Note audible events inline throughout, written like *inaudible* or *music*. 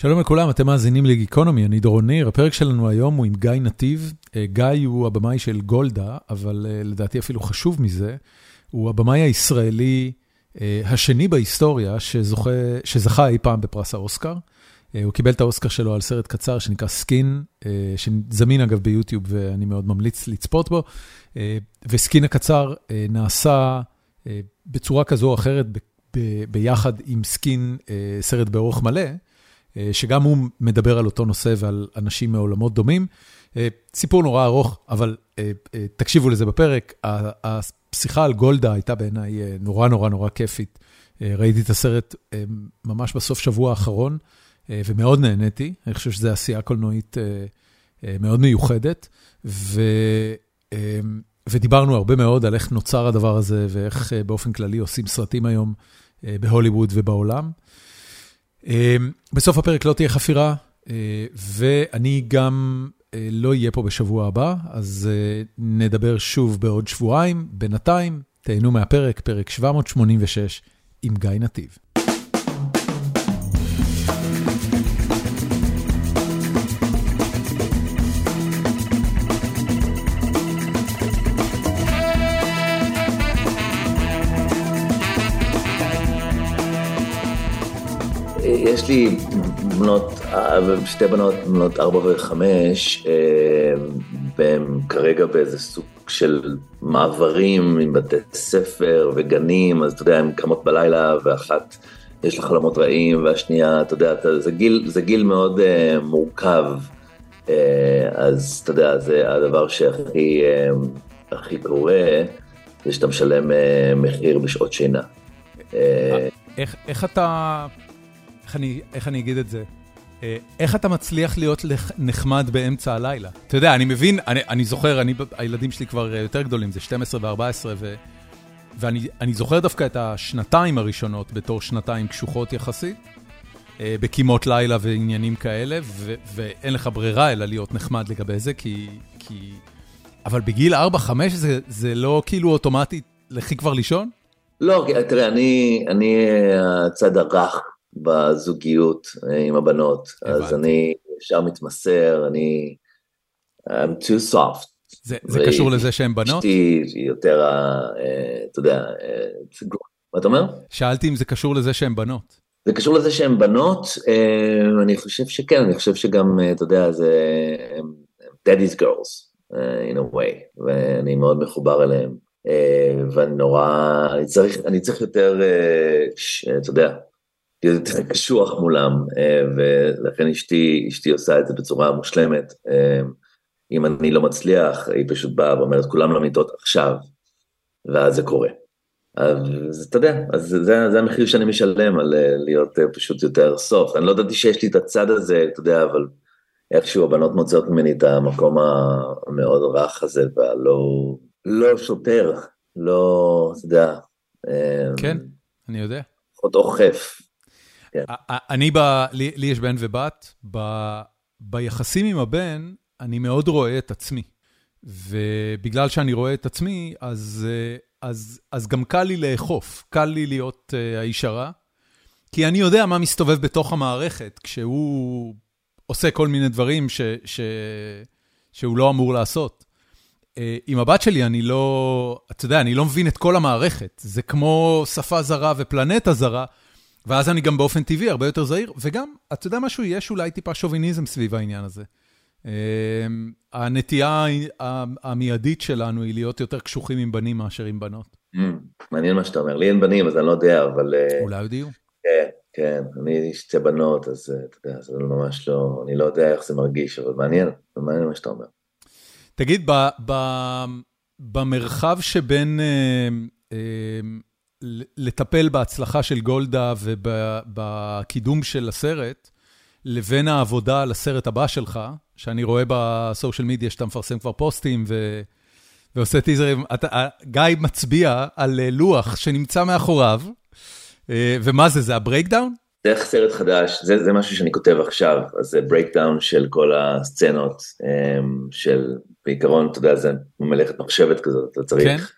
שלום לכולם, אתם מאזינים לגיקונומי, אני דורון ניר, הפרק שלנו היום הוא עם גיא נתיב. אה, גיא הוא הבמאי של גולדה, אבל אה, לדעתי אפילו חשוב מזה, הוא הבמאי הישראלי אה, השני בהיסטוריה שזוכה, שזכה אי פעם בפרס האוסקר. הוא קיבל את האוסקר שלו על סרט קצר שנקרא סקין, שזמין אגב ביוטיוב ואני מאוד ממליץ לצפות בו. וסקין הקצר נעשה בצורה כזו או אחרת ביחד עם סקין, סרט באורך מלא. אה, שגם הוא מדבר על אותו נושא ועל אנשים מעולמות דומים. אה, סיפור נורא ארוך, אבל אה, תקשיבו לזה בפרק. השיחה על גולדה הייתה בעיניי נורא נורא נורא כיפית. ראיתי את הסרט ממש בסוף שבוע האחרון, ומאוד נהניתי. אני חושב שזו עשייה קולנועית מאוד מיוחדת. ו... ודיברנו הרבה מאוד על איך נוצר הדבר הזה ואיך באופן כללי עושים סרטים היום בהוליווד ובעולם. אמ, בסוף הפרק לא תהיה חפירה, אה, ואני גם אה, לא אהיה פה בשבוע הבא, אז אה, נדבר שוב בעוד שבועיים. בינתיים, תהנו מהפרק, פרק 786 עם גיא נתיב. יש לי בנות, שתי בנות, בנות ארבע וחמש, אה, והם כרגע באיזה סוג של מעברים עם בתי ספר וגנים, אז אתה יודע, הן קמות בלילה ואחת יש לה חלומות רעים, והשנייה, אתה יודע, זה גיל, זה גיל מאוד uh, מורכב, uh, אז אתה יודע, זה הדבר שהכי uh, הכי קורה, זה שאתה משלם uh, מחיר בשעות שינה. איך, איך אתה איך אני, איך אני אגיד את זה? אה, איך אתה מצליח להיות נחמד באמצע הלילה? אתה יודע, אני מבין, אני, אני זוכר, אני, הילדים שלי כבר אה, יותר גדולים, זה 12 ו-14, ו, ואני זוכר דווקא את השנתיים הראשונות בתור שנתיים קשוחות יחסית, אה, בקימות לילה ועניינים כאלה, ו, ואין לך ברירה אלא להיות נחמד לגבי זה, כי... כי... אבל בגיל 4-5 זה, זה לא כאילו אוטומטית, לכי כבר לישון? לא, תראה, אני, אני הצד הרך בזוגיות אה, עם הבנות, הבנתי. אז אני ישר מתמסר, אני... I'm too soft. זה, זה קשור לזה שהן בנות? אשתי יותר, אה, אתה יודע, אה, מה אתה אומר? שאלתי אם זה קשור לזה שהן בנות. זה קשור לזה שהן בנות, אני חושב שכן, אני חושב שגם, אתה יודע, זה daddy's girls, in a way, ואני מאוד מחובר אליהם, ואני נורא, אני צריך, אני צריך יותר, אתה יודע, יותר קשוח מולם, אה, ולכן אשתי, אשתי עושה את זה בצורה מושלמת. אה, אם אני לא מצליח, היא פשוט באה ואומרת, כולם למיטות עכשיו, ואז זה קורה. אז אתה יודע, אז זה, זה המחיר שאני משלם על אה, להיות פשוט יותר סוף. אני לא ידעתי שיש לי את הצד הזה, אתה יודע, אבל איכשהו הבנות מוצאות ממני את המקום המאוד רך הזה, והלא לא שוטר, לא, אתה יודע. כן, אני יודע. עוד אוכף. כן. אני, לי, יש בן ובת, ביחסים עם הבן, אני מאוד רואה את עצמי. ובגלל שאני רואה את עצמי, אז, אז, אז גם קל לי לאכוף, קל לי להיות uh, האיש הרע, כי אני יודע מה מסתובב בתוך המערכת, כשהוא עושה כל מיני דברים ש, ש, שהוא לא אמור לעשות. Uh, עם הבת שלי אני לא, אתה יודע, אני לא מבין את כל המערכת. זה כמו שפה זרה ופלנטה זרה. ואז אני גם באופן טבעי הרבה יותר זהיר, וגם, אתה יודע משהו, יש אולי טיפה שוביניזם סביב העניין הזה. אמ, הנטייה המיידית שלנו היא להיות יותר קשוחים עם בנים מאשר עם בנות. Mm, מעניין מה שאתה אומר, לי אין בנים אז אני לא יודע, אבל... אה, אולי עוד יהיו. כן, כן, אני שתי בנות, אז אה, אתה יודע, זה ממש לא, אני לא יודע איך זה מרגיש, אבל מעניין, מעניין מה שאתה אומר. תגיד, במרחב שבין אה, לטפל בהצלחה של גולדה ובקידום של הסרט, לבין העבודה על הסרט הבא שלך, שאני רואה בסושיאל מדיה שאתה מפרסם כבר פוסטים ו... ועושה טיזרים, אתה, גיא מצביע על אה, לוח שנמצא מאחוריו, אה, ומה זה, זה ה breakdown? זה סרט חדש, זה, זה משהו שאני כותב עכשיו, אז זה breakdown של כל הסצנות, אה, של בעיקרון, אתה יודע, זה מלאכת מחשבת כזאת, אתה צריך...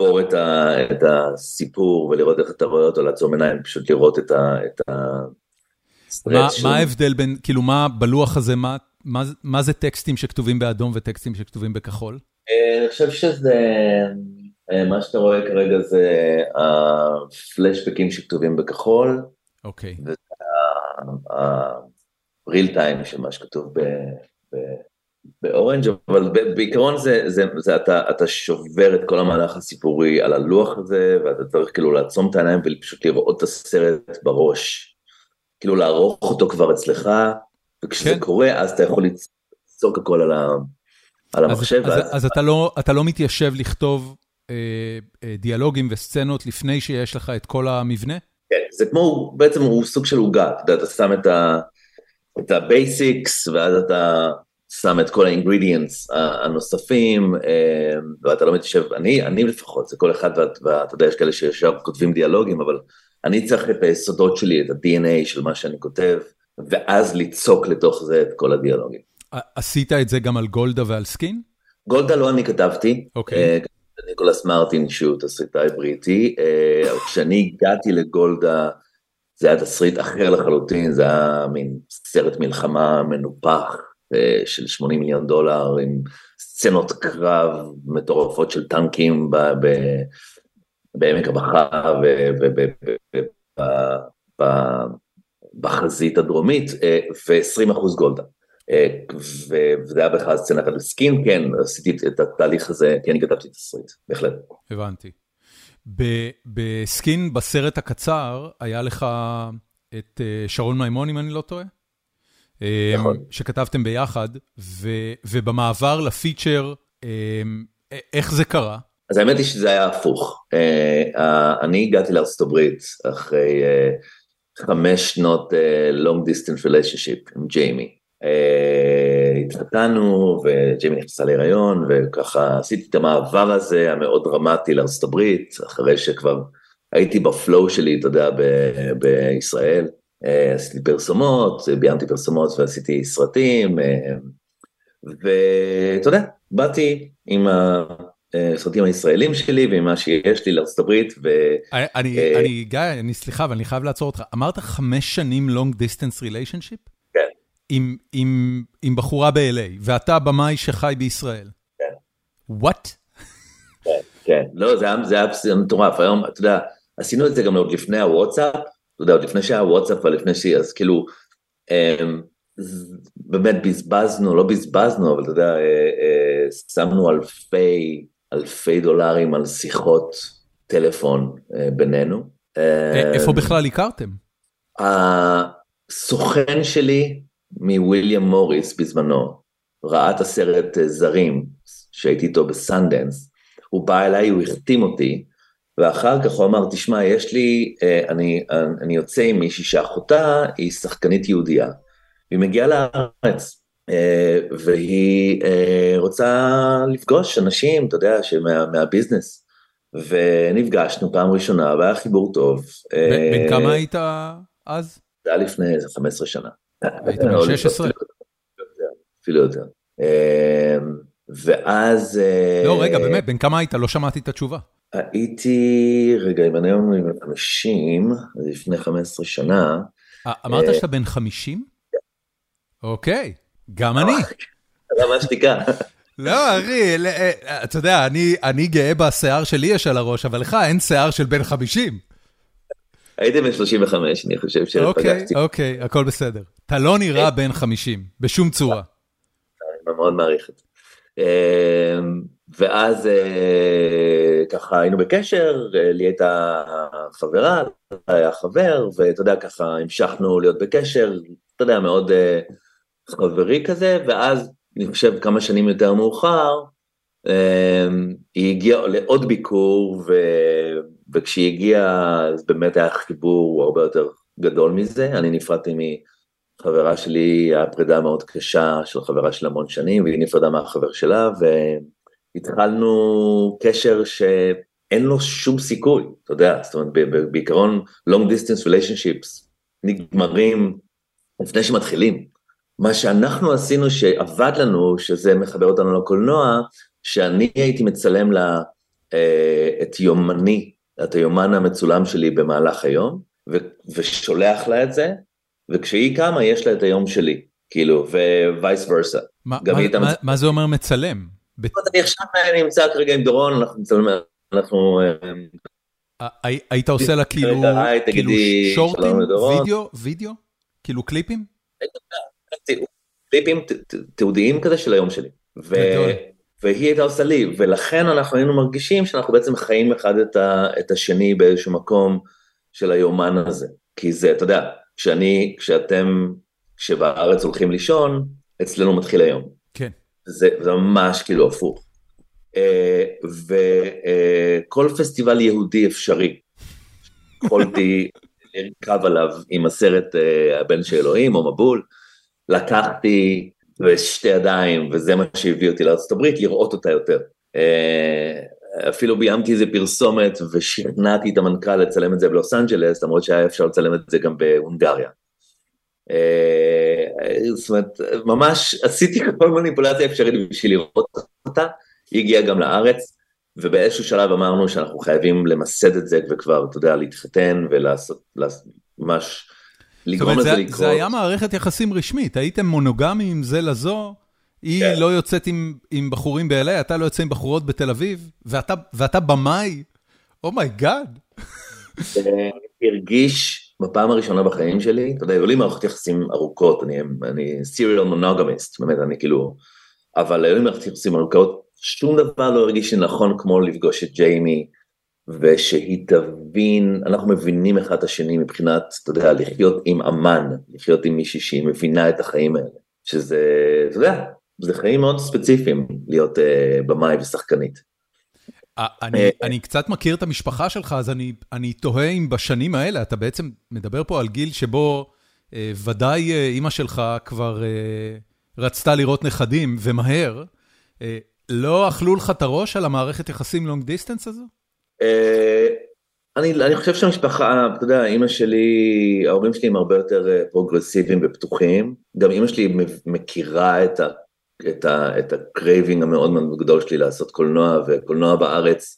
לשבור את, ה, את הסיפור ולראות איך אתה רואה אותו, לעצום עיניים, פשוט לראות את, ה, את מה ההבדל בין, כאילו מה בלוח הזה, מה זה טקסטים שכתובים באדום וטקסטים שכתובים בכחול? אני חושב שזה, מה שאתה רואה כרגע זה הפלשבקים שכתובים בכחול. אוקיי. וזה ה-real time של מה שכתוב באורנג', אבל בעיקרון זה, זה, זה אתה, אתה שובר את כל המהלך הסיפורי על הלוח הזה, ואתה צריך כאילו לעצום את העיניים ופשוט לראות את הסרט בראש. כאילו לערוך אותו כבר אצלך, וכשזה כן. קורה אז אתה יכול לצעוק הכל על, ה, על המחשב. אז, ואז... אז, אז אתה, לא, אתה לא מתיישב לכתוב אה, אה, דיאלוגים וסצנות לפני שיש לך את כל המבנה? כן, זה כמו, בעצם הוא סוג של עוגה, אתה יודע, אתה שם את ה... את ה basics, ואז אתה שם את כל ה ingredients הנוספים, אה, ואתה לא מתיישב, אני, אני לפחות, זה כל אחד, ואתה יודע, יש כאלה שישר כותבים דיאלוגים, אבל אני צריך את היסודות שלי, את ה-DNA של מה שאני כותב, ואז ליצוק לתוך זה את כל הדיאלוגים. עשית את זה גם על גולדה ועל סקין? גולדה לא אני כתבתי. אוקיי. אה, ניקולס מרטין שהוא תסריטאי בריטי, אה, כשאני הגעתי לגולדה זה היה תסריט אחר לחלוטין, זה היה מין סרט מלחמה מנופח אה, של 80 מיליון דולר עם סצנות קרב מטורפות של טנקים בעמק הבכה ובחזית הדרומית ו-20 אחוז גולדה. אה, וזה היה בכלל סצנה אחת לסקין, כן, עשיתי את התהליך הזה, כי אני כתבתי תסריט, בהחלט. הבנתי. בסקין, בסרט הקצר, היה לך את אה, שרון מימון, אם אני לא טועה? אה, נכון. שכתבתם ביחד, ובמעבר לפיצ'ר, איך זה קרה? אז האמת היא שזה היה הפוך. אני הגעתי הברית אחרי חמש שנות long distance relationship עם ג'יימי. אה, התחתנו וג'יימי נכנסה להיריון וככה עשיתי את המעבר הזה המאוד דרמטי לארצות הברית אחרי שכבר הייתי בפלואו שלי אתה יודע ב- בישראל אה, עשיתי פרסומות ביימתי פרסומות ועשיתי סרטים אה, ואתה יודע באתי עם הסרטים הישראלים שלי ועם מה שיש לי לארצות הברית. ו... אני, אני, גיא, אני סליחה, אבל אני חייב לעצור אותך. אמרת חמש שנים long distance relationship? עם עם, עם בחורה ב-LA, ואתה במאי שחי בישראל. כן. וואט? כן, כן, לא, זה היה מטורף, היום, אתה יודע, עשינו את זה גם עוד לפני הוואטסאפ, אתה יודע, עוד לפני שהיה וואטסאפ ולפני ש... אז כאילו, אמ, באמת בזבזנו, לא בזבזנו, אבל אתה יודע, אה, אה, שמנו אלפי, אלפי דולרים על שיחות טלפון אה, בינינו. איפה בכלל הכרתם? הסוכן שלי מוויליאם מוריס בזמנו, ראה את הסרט זרים, שהייתי איתו בסנדנס, הוא בא אליי, הוא החתים אותי, ואחר כך הוא אמר, תשמע, יש לי, אה, אני, אני יוצא עם מישהי שאחותה היא שחקנית יהודייה, היא מגיעה לארץ, אה, והיא רוצה לפגוש אנשים, אתה יודע, מה, מהביזנס. ונפגשנו פעם ראשונה, והיה חיבור טוב. בן כמה היית אז? זה היה לפני איזה 15 שנה. היית בן 16? אפילו יותר. ואז... לא, רגע, באמת, בן כמה היית? לא שמעתי את התשובה. הייתי, רגע, אם אני היום בן 50, לפני 15 שנה. אמרת שאתה בן 50? אוקיי, גם אני. *laughs* למה שתיקה? לא, אחי, אתה יודע, אני גאה בשיער שלי יש על הראש, אבל לך אין שיער של בן 50. הייתי בן 35, אני חושב שפגשתי. אוקיי, אוקיי, הכל בסדר. אתה לא נראה בן 50, בשום צורה. אני מאוד מעריך את זה. ואז אה, ככה היינו בקשר, אה, לי הייתה חברה, היה חבר, ואתה יודע, ככה המשכנו להיות בקשר, אתה יודע, מאוד אה, חברי כזה, ואז אני חושב כמה שנים יותר מאוחר, אמ, היא הגיעה לעוד ביקור, ו... וכשהיא הגיעה, אז באמת היה חיבור הרבה יותר גדול מזה. אני נפרדתי מחברה שלי, הייתה פרידה מאוד קשה של חברה של המון שנים, והיא נפרדה מהחבר שלה, והתחלנו קשר שאין לו שום סיכוי, אתה יודע, זאת אומרת, בעיקרון long distance relationships נגמרים לפני שמתחילים. מה שאנחנו עשינו שעבד לנו, שזה מחבר אותנו לקולנוע, שאני הייתי מצלם לה אה, את יומני את היומן המצולם שלי במהלך היום, ו- ושולח לה את זה, וכשהיא קמה יש לה את היום שלי, כאילו, ווייס ורסה. מה, מה, מה זה אומר מצלם? אני עכשיו נמצא כרגע עם דורון, אנחנו מצלמים, אנחנו... היית עושה לה כאילו, כאילו שורטים, וידאו, וידאו? כאילו קליפים? קליפים תיעודיים כזה של היום שלי. והיא הייתה עושה לי, ולכן אנחנו היינו מרגישים שאנחנו בעצם חיים אחד את, ה, את השני באיזשהו מקום של היומן הזה. כי זה, אתה יודע, כשאני, כשאתם, כשבארץ הולכים לישון, אצלנו מתחיל היום. זה, זה ממש כאילו הפוך. Uh, וכל פסטיבל יהודי אפשרי, יכולתי לרכב עליו עם הסרט uh, הבן של אלוהים או מבול, לקחתי בשתי ידיים, וזה מה שהביא אותי לארה"ב, לראות אותה יותר. אפילו ביימתי איזה פרסומת ושכנעתי את המנכ"ל לצלם את זה בלוס אנג'לס, למרות שהיה אפשר לצלם את זה גם בהונגריה. זאת אומרת, ממש עשיתי כל מניפולציה אפשרית בשביל לראות אותה, היא הגיעה גם לארץ, ובאיזשהו שלב אמרנו שאנחנו חייבים למסד את זה וכבר, אתה יודע, להתחתן ולעשות, ממש לגרום לזה לקרות. זה היה מערכת יחסים רשמית, הייתם מונוגמיים זה לזו, היא כן. לא יוצאת עם, עם בחורים ב-LA, אתה לא יוצא עם בחורות בתל אביב, ואתה, ואתה במאי, oh my god. זה הרגיש בפעם הראשונה בחיים שלי, אתה יודע, היו לי מערכות יחסים ארוכות, אני, אני serial monogamist, באמת, אני כאילו, אבל היו לי מערכות יחסים ארוכות, שום דבר לא הרגיש לי נכון כמו לפגוש את ג'יימי, ושהיא תבין, אנחנו מבינים אחד את השני מבחינת, אתה יודע, לחיות עם אמן, לחיות עם מישהי שהיא מבינה את החיים האלה, שזה, אתה יודע, זה חיים מאוד ספציפיים להיות uh, במאי ושחקנית. אני, אה, אני קצת מכיר את המשפחה שלך, אז אני, אני תוהה אם בשנים האלה, אתה בעצם מדבר פה על גיל שבו אה, ודאי אה, אימא שלך כבר אה, רצתה לראות נכדים, ומהר. אה, לא אכלו לך את הראש על המערכת יחסים long distance הזו? אה, אני, אני חושב שהמשפחה, אתה יודע, אימא שלי, ההורים שלי הם הרבה יותר אה, פרוגרסיביים ופתוחים. גם אימא שלי מכירה את ה... את, ה, את ה craving המאוד מאוד גדול שלי לעשות קולנוע, וקולנוע בארץ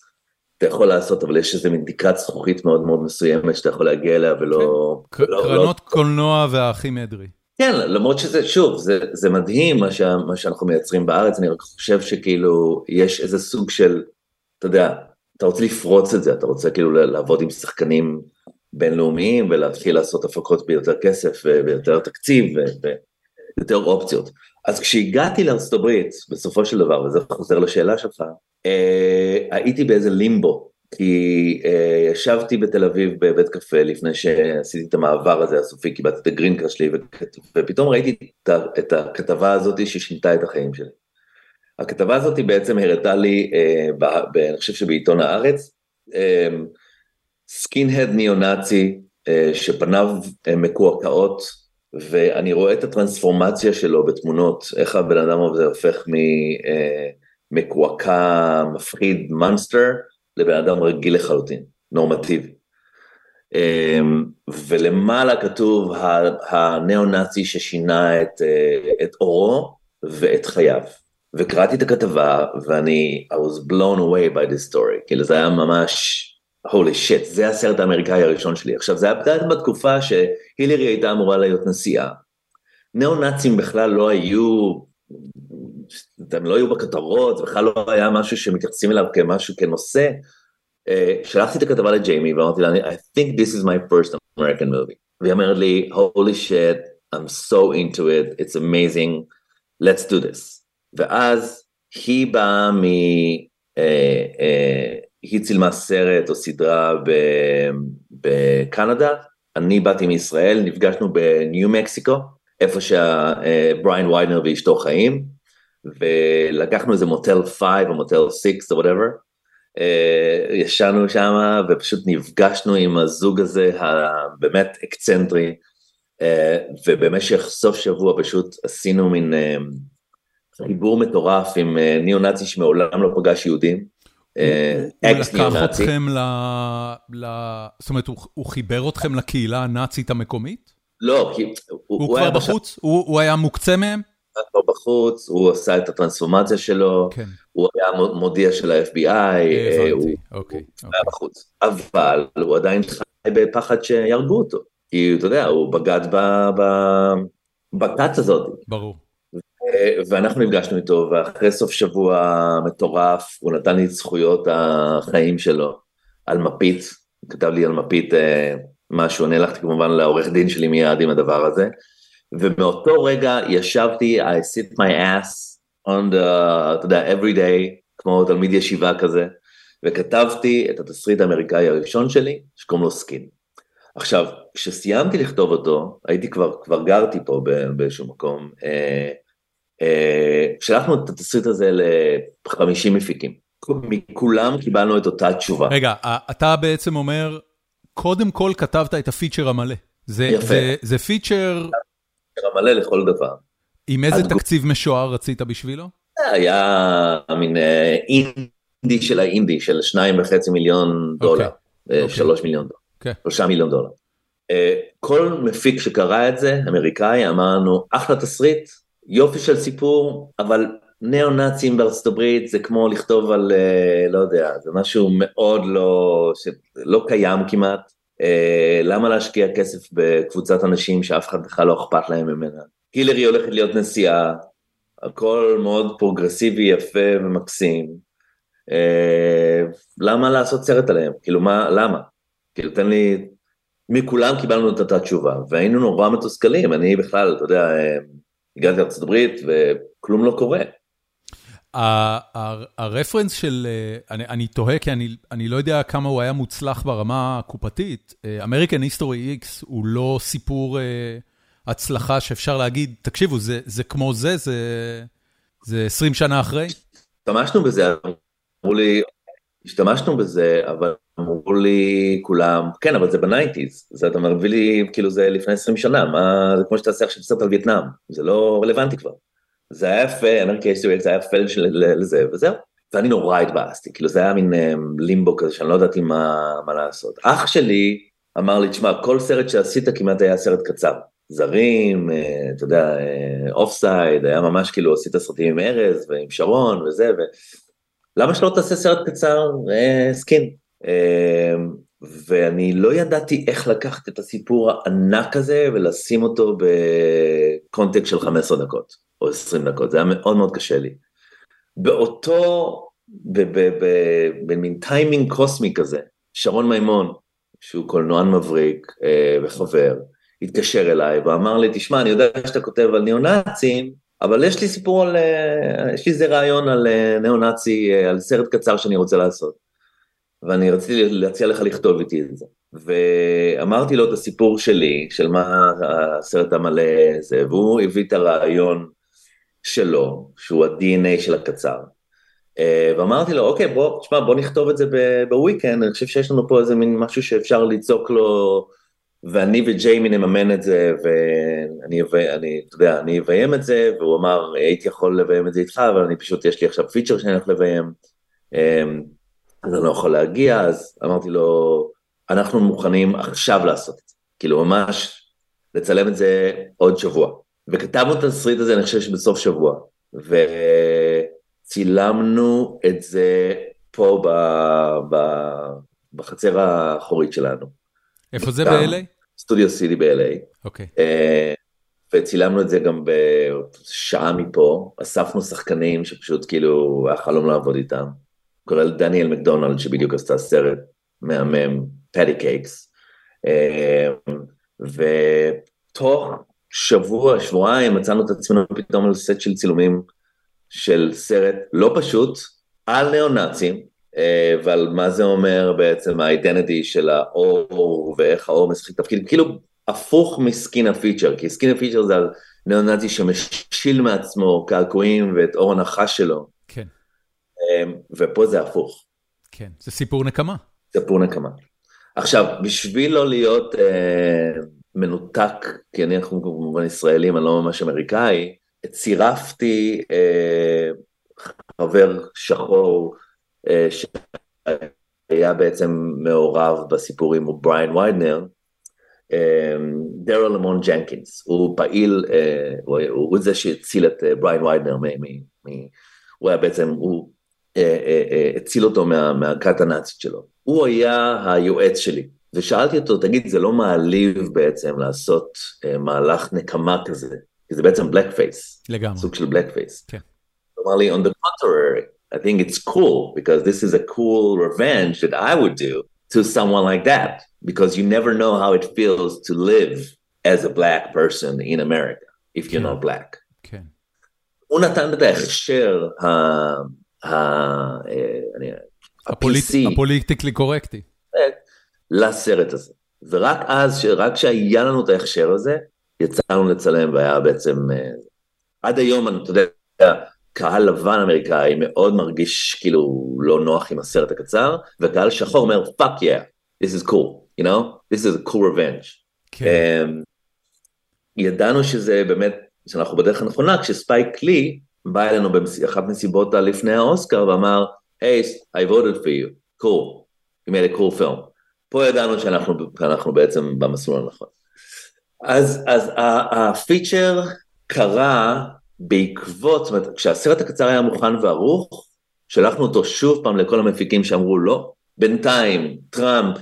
אתה יכול לעשות, אבל יש איזה מין דיקת זכוכית מאוד מאוד מסוימת שאתה יכול להגיע אליה ולא... כן. לא, קרנות לא... קולנוע והאחים אדרי. כן, למרות שזה, שוב, זה, זה מדהים מה, שה, מה שאנחנו מייצרים בארץ, אני רק חושב שכאילו יש איזה סוג של, אתה יודע, אתה רוצה לפרוץ את זה, אתה רוצה כאילו לעבוד עם שחקנים בינלאומיים ולהתחיל לעשות הפקות ביותר כסף וביותר תקציב ויותר אופציות. אז כשהגעתי לארצות הברית, בסופו של דבר, וזה חוזר לשאלה שלך, אה, הייתי באיזה לימבו, כי אה, ישבתי בתל אביב בבית קפה לפני שעשיתי את המעבר הזה הסופי, קיבלתי את הגרינקר שלי, ופתאום ראיתי את, את הכתבה הזאת ששינתה את החיים שלי. הכתבה הזאת בעצם הראתה לי, אה, ב, ב, אני חושב שבעיתון הארץ, אה, skinhead ניאו-נאצי, אה, שפניו אה, מקועקעות, ואני רואה את הטרנספורמציה שלו בתמונות, איך הבן אדם הזה הופך ממקועקע, מפחיד, monster, לבן אדם רגיל לחלוטין, נורמטיבי. אמ, ולמעלה כתוב הניאו-נאצי ששינה את, אה, את אורו ואת חייו. וקראתי את הכתבה ואני, I was blown away by this story, כאילו זה היה ממש הולי שיט, זה הסרט האמריקאי הראשון שלי. עכשיו, זה היה בתקופה שהילרי הייתה אמורה להיות נשיאה. ניאו-נאצים בכלל לא היו, הם לא היו בכותרות, בכלל לא היה משהו שמתייחסים אליו כמשהו, כנושא. Uh, שלחתי את הכתבה לג'יימי ואמרתי לה, I think this is my first American movie. והיא אומרת לי, holy shit, I'm so into it, it's amazing, let's do this. ואז היא באה מ... Uh, uh, היא צילמה סרט או סדרה בקנדה, אני באתי מישראל, נפגשנו בניו מקסיקו, איפה שבריין ויידנר ואשתו חיים, ולקחנו איזה מוטל 5 או מוטל 6 או whatever, ישנו שם ופשוט נפגשנו עם הזוג הזה הבאמת אקצנטרי, אה, ובמשך סוף שבוע פשוט עשינו מין אה, חיבור מטורף עם אה, ניאו-נאצי שמעולם לא פגש יהודים. אקס ניאו-נאצי. הוא לקח אתכם ל... ל... זאת אומרת, הוא, חיבר אתכם לקהילה הנאצית המקומית? לא, כי... הוא, כבר בחוץ? הוא, הוא היה מוקצה מהם? הוא כבר בחוץ, הוא עשה את הטרנספורמציה שלו, כן. הוא היה מודיע של ה-FBI, הבנתי, הוא, אוקיי, אוקיי. היה בחוץ. אבל הוא עדיין חי בפחד שיהרגו אותו. כי אתה יודע, הוא בגד בכת הזאת. ברור. ואנחנו נפגשנו איתו, ואחרי סוף שבוע מטורף, הוא נתן לי את זכויות החיים שלו על מפית, כתב לי על מפית משהו, אני הלכתי כמובן לעורך דין שלי מיד עם הדבר הזה, ומאותו רגע ישבתי, I sit my ass on the, אתה יודע, every day, כמו תלמיד ישיבה כזה, וכתבתי את התסריט האמריקאי הראשון שלי, שקוראים לו סקין. עכשיו, כשסיימתי לכתוב אותו, הייתי כבר, כבר גרתי פה באיזשהו מקום, אה, אה, שלחנו את התסריט הזה ל-50 מפיקים. מכולם קיבלנו את אותה תשובה. רגע, אתה בעצם אומר, קודם כל כתבת את הפיצ'ר המלא. זה, יפה. זה, זה פיצ'ר... פיצ'ר המלא לכל דבר. עם איזה תקציב משוער רצית בשבילו? היה מין אה, אינדי של האינדי, של שניים וחצי מיליון דולר, okay. אוקיי. שלוש מיליון דולר, okay. שלושה מיליון דולר. כל מפיק שקרא את זה, אמריקאי, אמר לנו, אחלה תסריט, יופי של סיפור, אבל ניאו-נאצים בארצות הברית זה כמו לכתוב על, אה, לא יודע, זה משהו מאוד לא, שלא קיים כמעט. אה, למה להשקיע כסף בקבוצת אנשים שאף אחד בכלל לא אכפת להם ממנה? הילרי הולכת להיות נשיאה, הכל מאוד פרוגרסיבי, יפה ומקסים. אה, למה לעשות סרט עליהם? כאילו מה, למה? כאילו תן לי, מכולם קיבלנו את אותה תשובה, והיינו נורא מתוסכלים, אני בכלל, אתה יודע, הגעתי לארצות הברית וכלום לא קורה. ה reference של, אני, אני תוהה כי אני, אני לא יודע כמה הוא היה מוצלח ברמה הקופתית, אמריקן היסטורי איקס הוא לא סיפור הצלחה שאפשר להגיד, תקשיבו, זה, זה כמו זה, זה, זה 20 שנה אחרי? השתמשנו בזה, אמרו לי, השתמשנו בזה, אבל אמרו לי כולם, כן, אבל זה ב nineties, זה אתה מביא לי, כאילו זה לפני 20 שנה, מה, זה כמו שתעשה עכשיו סרט על וייטנאם, זה לא רלוונטי כבר. זה היה יפה, אנרכי היסטורי זה היה יפה לזה, וזהו. ואני נורא התבאסתי, כאילו זה היה מין אמ, לימבו כזה שאני לא ידעתי מה, מה לעשות. אח שלי אמר לי, תשמע, כל סרט שעשית כמעט היה סרט קצר. זרים, אה, אתה יודע, Off אה, side, היה ממש כאילו עשית סרטים עם ארז ועם שרון וזה, ו... למה שלא תעשה סרט קצר אה, Skin? אה, ואני לא ידעתי איך לקחת את הסיפור הענק הזה ולשים אותו בקונטקסט של 15 דקות. או 20 דקות, זה היה מאוד מאוד קשה לי. באותו, במין טיימינג קוסמי כזה, שרון מימון, שהוא קולנוען מבריק אה, וחבר, התקשר אליי ואמר לי, תשמע, אני יודע שאתה כותב על ניאו-נאצים, אבל יש לי סיפור על, אה, יש לי איזה רעיון על אה, ניאו-נאצי, אה, על סרט קצר שאני רוצה לעשות. ואני רציתי להציע לך לכתוב איתי את זה. ואמרתי לו את הסיפור שלי, של מה הסרט המלא זה, והוא הביא את הרעיון שלו, שהוא ה-DNA של הקצר. ואמרתי לו, אוקיי, בוא, תשמע, בוא נכתוב את זה בוויקנד, אני חושב שיש לנו פה איזה מין משהו שאפשר לצעוק לו, ואני וג'יימי נממן את זה, ואני, אני, אתה יודע, אני אביים את זה, והוא אמר, הייתי יכול לביים את זה איתך, אבל אני פשוט, יש לי עכשיו פיצ'ר שאני הולך לביים, אה, אז אני לא יכול להגיע, אז אמרתי לו, אנחנו מוכנים עכשיו לעשות את זה, כאילו ממש לצלם את זה עוד שבוע. וכתבנו את התסריט הזה, אני חושב שבסוף שבוע, וצילמנו את זה פה ב, ב, בחצר האחורית שלנו. איפה זה ב-LA? סטודיו סיטי ב-LA. אוקיי. אה, וצילמנו את זה גם בשעה מפה, אספנו שחקנים שפשוט כאילו היה חלום לעבוד איתם, כולל דניאל מקדונלד שבדיוק עשתה סרט מהמם, Patti Cake$, אה, ותוך שבוע, שבועיים, מצאנו את עצמנו פתאום על סט של צילומים של סרט לא פשוט, על ניאו-נאצים, ועל מה זה אומר בעצם ה identity של העור, ואיך העור משחק תפקיד, כאילו הפוך מ Skin ה feature, כי Skin ה feature זה על ניאו-נאצי שמשיל מעצמו קעקועים ואת עור הנחש שלו. כן. אה, ופה זה הפוך. כן, זה סיפור נקמה. סיפור נקמה. עכשיו, בשביל לא להיות... אה, מנותק, כי אני אנחנו כמובן ישראלים, אני לא ממש אמריקאי, צירפתי אה, חבר שחור אה, שהיה בעצם מעורב בסיפור עם בריין ויידנר, אה, דריל למונט ג'נקינס, הוא פעיל, אה, הוא, הוא, הוא זה שהציל את אה, בריין ויידנר, מ, מ, מ, הוא היה בעצם, הוא אה, הציל אותו מה, מהכת הנאצית שלו. הוא היה היועץ שלי ושאלתי אותו, תגיד, זה לא מעליב בעצם לעשות מהלך נקמה כזה? כי זה בעצם blackface. לגמרי. סוג של blackface. כן. הוא אמר לי, on the contrary, I think it's cool, because this is a cool revenge that I would do to someone like that, because you never know how it feels to live as a black person in America, if you're כן. not black. כן. הוא נתן את ההכשר. אה, הפוליטיקלי קורקטי. לסרט הזה. ורק אז, רק כשהיה לנו את ההכשר הזה, יצאנו לצלם והיה בעצם... אה, עד היום, אתה יודע, קהל לבן אמריקאי מאוד מרגיש כאילו לא נוח עם הסרט הקצר, וקהל שחור אומר, fuck yeah, this is cool, you know? This is a cool revenge. כן. אמ, ידענו שזה באמת, שאנחנו בדרך הנכונה, כשספייק לי בא אלינו באחת מסיבות לפני האוסקר ואמר, היי, I voted for you, cool, you made a cool film. פה ידענו שאנחנו, שאנחנו בעצם במסלול הנכון. אז, אז הפיצ'ר קרה בעקבות, זאת אומרת, כשהסרט הקצר היה מוכן וערוך, שלחנו אותו שוב פעם לכל המפיקים שאמרו לא. בינתיים טראמפ,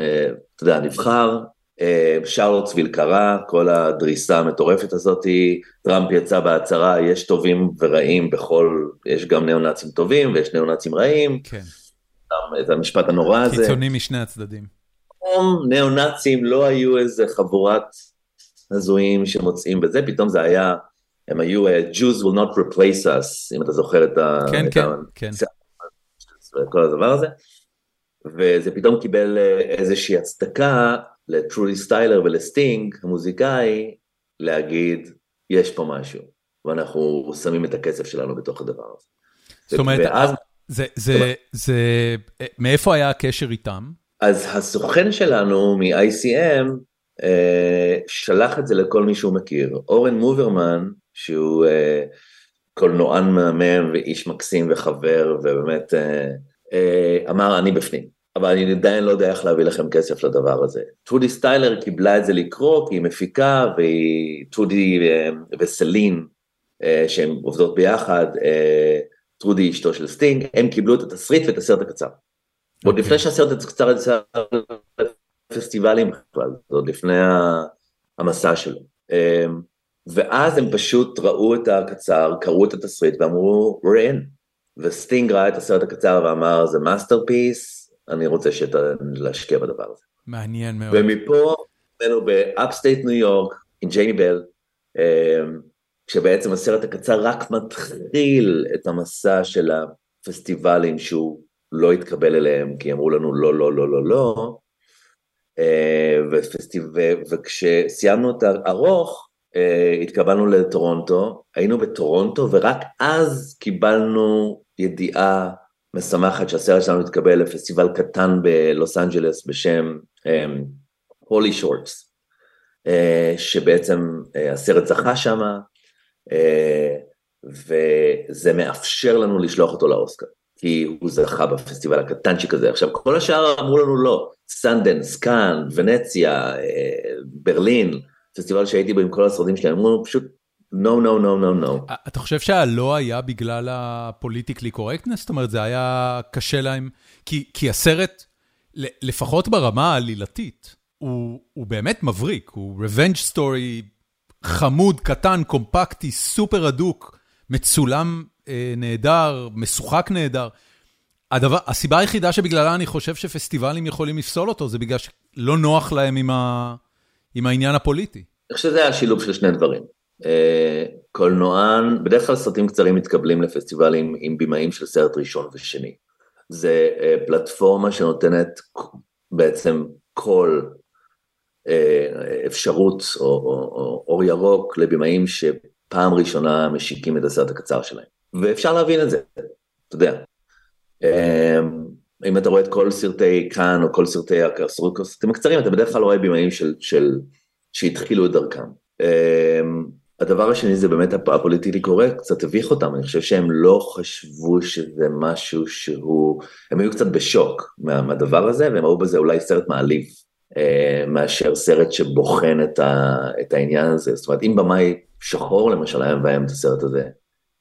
אה, אתה יודע, נבחר, אה, שרלוטסוויל קרה, כל הדריסה המטורפת הזאתי, טראמפ יצא בהצהרה, יש טובים ורעים בכל, יש גם ניאו-נאצים טובים ויש ניאו-נאצים רעים, כן. גם את המשפט הנורא הזה. קיצוני משני הצדדים. ניאו-נאצים לא היו איזה חבורת הזויים שמוצאים בזה, פתאום זה היה, הם היו uh, Jews will not replace us, אם אתה זוכר את ה... כן, את כן, ה- כן. כל הדבר הזה, וזה פתאום קיבל אה, איזושהי הצדקה לטרולי סטיילר ולסטינג, המוזיקאי, להגיד, יש פה משהו, ואנחנו שמים את הכסף שלנו בתוך הדבר הזה. זאת אומרת, ואז, זה, זה, זה, מאיפה היה הקשר איתם? אז הסוכן שלנו מ-ICM אה, שלח את זה לכל מי שהוא מכיר. אורן מוברמן, שהוא אה, קולנוען מהמם ואיש מקסים וחבר, ובאמת אה, אה, אמר, אני בפנים. אבל אני עדיין לא יודע איך להביא לכם כסף לדבר הזה. טרודי סטיילר קיבלה את זה לקרוא, כי היא מפיקה, והיא, טרודי אה, וסלין, אה, שהן עובדות ביחד, אה, טרודי אשתו של סטינג, הם קיבלו את התסריט ואת הסרט הקצר. עוד אוקיי. לפני שהסרט הקצר יצא לפסטיבלים בכלל, עוד לפני המסע שלו. אמ, ואז הם פשוט ראו את הקצר, קראו את התסריט ואמרו, we're in. וסטינג ראה את הסרט הקצר ואמר, זה masterpiece, אני רוצה שת... להשקיע בדבר הזה. מעניין מאוד. ומפה, היינו ב upstate ניו יורק, עם ג'יימי בל, אמ, כשבעצם הסרט הקצר רק מתחיל את המסע של הפסטיבלים שהוא לא התקבל אליהם, כי אמרו לנו לא, לא, לא, לא, לא. אה, ופסטיב... וכשסיימנו את הארוך, התקבלנו לטורונטו, היינו בטורונטו, ורק אז קיבלנו ידיעה משמחת שהסרט שלנו התקבל לפסטיבל קטן בלוס אנג'לס בשם הולי שורטס, שבעצם אה, הסרט זכה שם, וזה מאפשר לנו לשלוח אותו לאוסקר, כי הוא זכה בפסטיבל הקטנצ'יק הזה. עכשיו, כל השאר אמרו לנו לא, סנדנס, קאן, ונציה, אה, ברלין, פסטיבל שהייתי בו עם כל הסרטים שלהם, אמרו פשוט no, no, no, no, no. אתה חושב שהלא היה בגלל הפוליטיקלי קורקטנס? זאת אומרת, זה היה קשה להם? כי, כי הסרט, לפחות ברמה העלילתית, הוא, הוא באמת מבריק, הוא revenge story חמוד, קטן, קומפקטי, סופר הדוק, מצולם אה, נהדר, משוחק נהדר. הדבר, הסיבה היחידה שבגללה אני חושב שפסטיבלים יכולים לפסול אותו, זה בגלל שלא נוח להם עם, ה, עם העניין הפוליטי. אני חושב שזה היה שילוב של שני דברים. אה, קולנוען, בדרך כלל סרטים קצרים מתקבלים לפסטיבלים עם בימאים של סרט ראשון ושני. זה אה, פלטפורמה שנותנת בעצם כל אה, אפשרות או, או, או אור ירוק לבימאים שפעם ראשונה משיקים את הסרט הקצר שלהם. ואפשר להבין את זה, אתה יודע. אה, אם אתה רואה את כל סרטי כאן או כל סרטי הסרטים הקצרים, אתה בדרך כלל רואה בימאים של, של, שהתחילו את דרכם. Um, הדבר השני זה באמת הפוליטיקלי קורקט, קצת הביך אותם, אני חושב שהם לא חשבו שזה משהו שהוא, הם היו קצת בשוק מה, מהדבר הזה, והם ראו בזה אולי סרט מעליב, uh, מאשר סרט שבוחן את, ה, את העניין הזה. זאת אומרת, אם במאי שחור למשל היה מביים את הסרט הזה,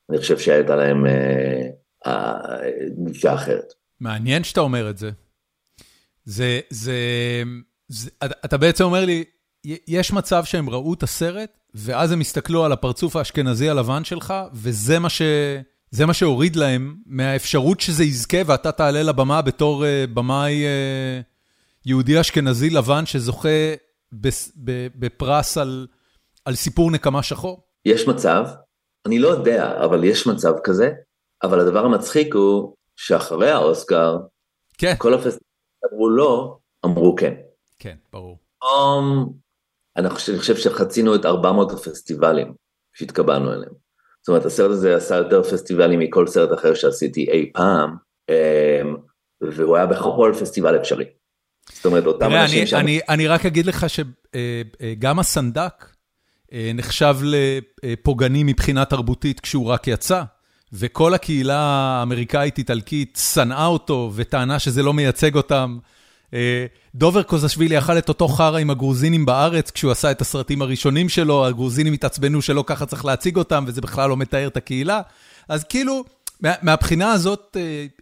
אני חושב שהייתה להם uh, uh, גישה אחרת. מעניין שאתה אומר את זה. זה, זה, זה, אתה בעצם אומר לי, יש מצב שהם ראו את הסרט, ואז הם הסתכלו על הפרצוף האשכנזי הלבן שלך, וזה מה, ש, זה מה שהוריד להם מהאפשרות שזה יזכה, ואתה תעלה לבמה בתור uh, במאי uh, יהודי אשכנזי לבן שזוכה בפרס על, על סיפור נקמה שחור? יש מצב, אני לא יודע, אבל יש מצב כזה, אבל הדבר המצחיק הוא שאחרי האוסקר, כן. כל הפסטיבלים אמרו לא, אמרו כן. כן, ברור. Um, אני חושב, אני חושב שחצינו את 400 הפסטיבלים שהתקבלנו אליהם. זאת אומרת, הסרט הזה עשה יותר פסטיבלים מכל סרט אחר שעשיתי אי פעם, um, והוא היה בכל פסטיבל אפשרי. זאת אומרת, אותם אנשים שם... אני, אני רק אגיד לך שגם אה, אה, הסנדק אה, נחשב לפוגעני מבחינה תרבותית כשהוא רק יצא, וכל הקהילה האמריקאית-איטלקית שנאה אותו וטענה שזה לא מייצג אותם. דובר קוזשווילי אכל את אותו חרא עם הגרוזינים בארץ כשהוא עשה את הסרטים הראשונים שלו, הגרוזינים התעצבנו שלא ככה צריך להציג אותם, וזה בכלל לא מתאר את הקהילה. אז כאילו, מהבחינה הזאת,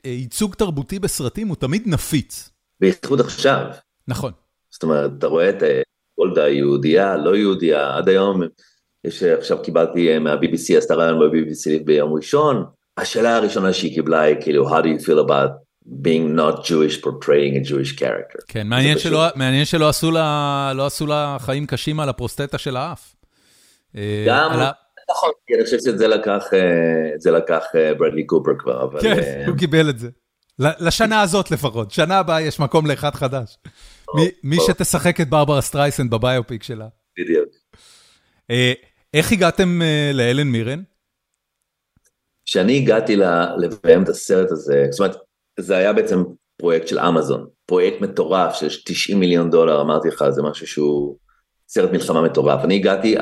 ייצוג תרבותי בסרטים הוא תמיד נפיץ. בייחוד עכשיו. נכון. זאת אומרת, אתה רואה את אה, גולדה יהודייה, לא יהודייה, עד היום, יש, עכשיו קיבלתי אה, מה-BBC, עשתה רעיון ב-BBC ביום ראשון, השאלה הראשונה שהיא קיבלה היא כאילו, how do you feel about being not Jewish portraying a Jewish character. כן, מעניין שלא, מעניין שלא עשו לה, לא עשו לה חיים קשים על הפרוסטטה של האף. אה, גם, נכון, אני חושב שאת זה לקח, את זה לקח ברדלי קופר כבר, אבל... כן, הוא קיבל את זה. לשנה הזאת לפחות, שנה הבאה יש מקום לאחד חדש. מי שתשחק את ברברה סטרייסן בביופיק שלה. בדיוק. איך הגעתם אה, להלן מירן? כשאני הגעתי לביים את הסרט הזה, זאת אומרת, זה היה בעצם פרויקט של אמזון, פרויקט מטורף של 90 מיליון דולר, אמרתי לך, זה משהו שהוא סרט מלחמה מטורף. אני הגעתי,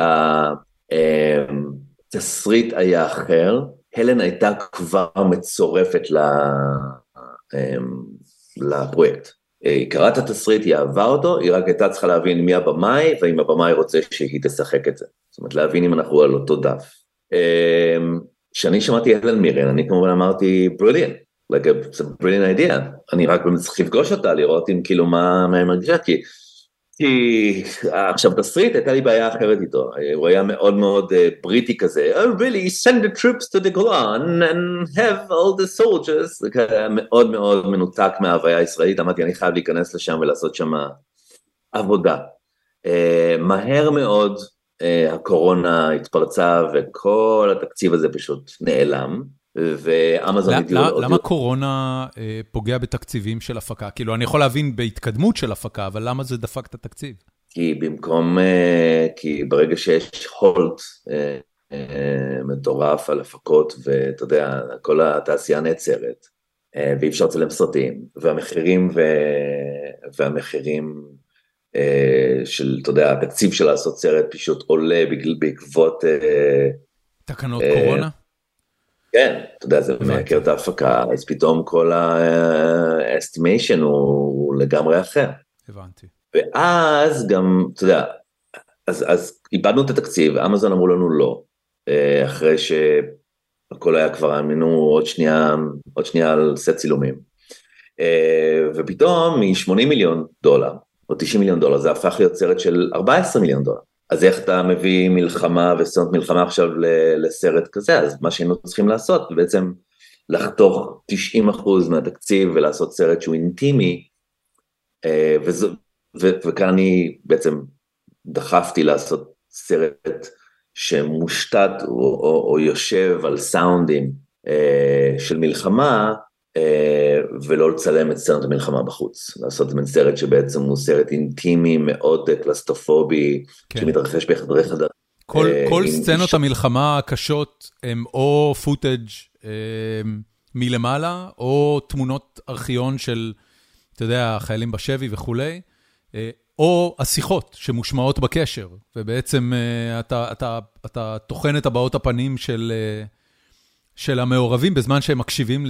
התסריט אה, היה אחר, הלן הייתה כבר מצורפת אמ, לפרויקט. היא קראה את התסריט, היא אהבה אותו, היא רק הייתה צריכה להבין מי הבמאי, והאם הבמאי רוצה שהיא תשחק את זה. זאת אומרת, להבין אם אנחנו על אותו דף. אמ, כשאני שמעתי הלן מירן, אני כמובן אמרתי, בריליאנט, like a brilliant idea, אני רק צריך לפגוש אותה, לראות אם כאילו מה, מה היא מרגישה, כי כי עכשיו תסריט הייתה לי בעיה אחרת איתו, הוא היה מאוד מאוד בריטי כזה, oh really, send the troops to the Golan and have all the soldiers, זה היה מאוד מאוד מנותק מההוויה הישראלית, אמרתי אני חייב להיכנס לשם ולעשות שם עבודה. מהר מאוד הקורונה התפרצה וכל התקציב הזה פשוט נעלם. ואמזון הגיעו... למה קורונה אה, פוגע בתקציבים של הפקה? כאילו, אני יכול להבין בהתקדמות של הפקה, אבל למה זה דפק את התקציב? כי במקום, אה, כי ברגע שיש הולט אה, מטורף על הפקות, ואתה יודע, כל התעשייה נעצרת, ואי אפשר לצלם סרטים, והמחירים, ו... והמחירים של, אתה יודע, התקציב של לעשות סרט פשוט עולה בעקבות... תקנות קורונה? כן, אתה יודע, זה מייקר את ההפקה, אז פתאום כל האסטימיישן הוא לגמרי אחר. הבנתי. ואז גם, אתה יודע, אז, אז איבדנו את התקציב, אמזון אמרו לנו לא, אה, אחרי שהכל היה כבר, האמינו עוד שנייה, עוד שנייה על סט צילומים. אה, ופתאום מ-80 מיליון דולר, או 90 מיליון דולר, זה הפך להיות סרט של 14 מיליון דולר. אז איך אתה מביא מלחמה וסרט מלחמה עכשיו לסרט כזה, אז מה שהיינו צריכים לעשות בעצם לחתוך 90% מהתקציב ולעשות סרט שהוא אינטימי, אה, וזו, ו, וכאן אני בעצם דחפתי לעשות סרט שמושתת או, או, או יושב על סאונדים אה, של מלחמה, ולא לצלם את סרט המלחמה בחוץ, לעשות מן סרט שבעצם הוא סרט אינטימי מאוד קלסטרופובי, כן. שמתרחש בחדרי חדר. כל, אה, כל סצנות ש... המלחמה הקשות הם או footage אה, מלמעלה, או תמונות ארכיון של, אתה יודע, חיילים בשבי וכולי, או השיחות שמושמעות בקשר, ובעצם אתה, אתה, אתה טוחן את הבעות הפנים של... של המעורבים בזמן שהם מקשיבים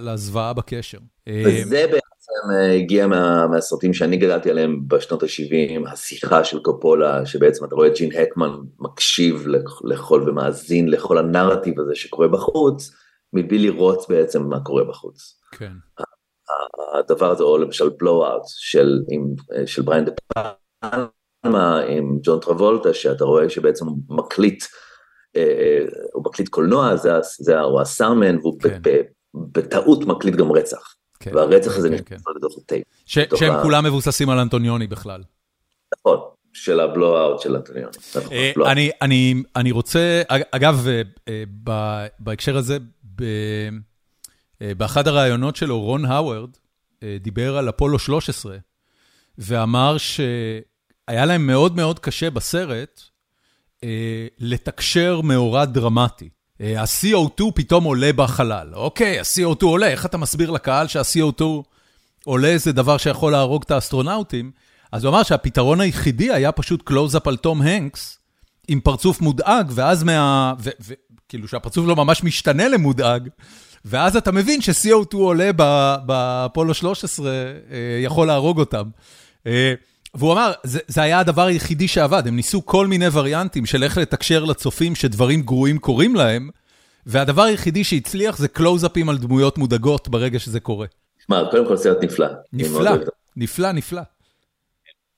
לזוועה בקשר. וזה בעצם אה, הגיע מה, מהסרטים שאני גדלתי עליהם בשנות ה-70, השיחה של קופולה, שבעצם אתה רואה את ג'ין הקמן מקשיב לכל ומאזין לכל הנרטיב הזה שקורה בחוץ, מבלי לראות בעצם מה קורה בחוץ. כן. הדבר הזה, או למשל Blow Out של, של בריאן דה פלמה עם ג'ון טרבולטה, שאתה רואה שבעצם מקליט, הוא מקליט קולנוע, זה, זה, הוא ה sound man, והוא כן. בטעות מקליט גם רצח. כן, והרצח הזה כן, נכנס כן. לתוך הטייפ. שהם כולם מבוססים על אנטוניוני בכלל. נכון, של הבלואו-אאוט של אנטוניוני. נכון, אה, אני רוצה, אגב, אה, אה, בהקשר הזה, באחד הראיונות שלו, רון האוורד דיבר על אפולו 13, ואמר שהיה להם מאוד מאוד קשה בסרט לתקשר מאורע דרמטי. ה-CO2 פתאום עולה בחלל. אוקיי, ה-CO2 עולה, איך אתה מסביר לקהל שה-CO2 עולה זה דבר שיכול להרוג את האסטרונאוטים? אז הוא אמר שהפתרון היחידי היה פשוט קלוז-אפ על טום הנקס, עם פרצוף מודאג, ואז מה... וכאילו שהפרצוף לא ממש משתנה למודאג, ואז אתה מבין ש-CO2 עולה באפולו 13, אה, יכול להרוג אותם. אה, והוא אמר, זה, זה היה הדבר היחידי שעבד, הם ניסו כל מיני וריאנטים של איך לתקשר לצופים שדברים גרועים קורים להם, והדבר היחידי שהצליח זה קלוז-אפים על דמויות מודאגות ברגע שזה קורה. מה, קודם כל סרט נפלא. נפלא, נפלא, נפלא.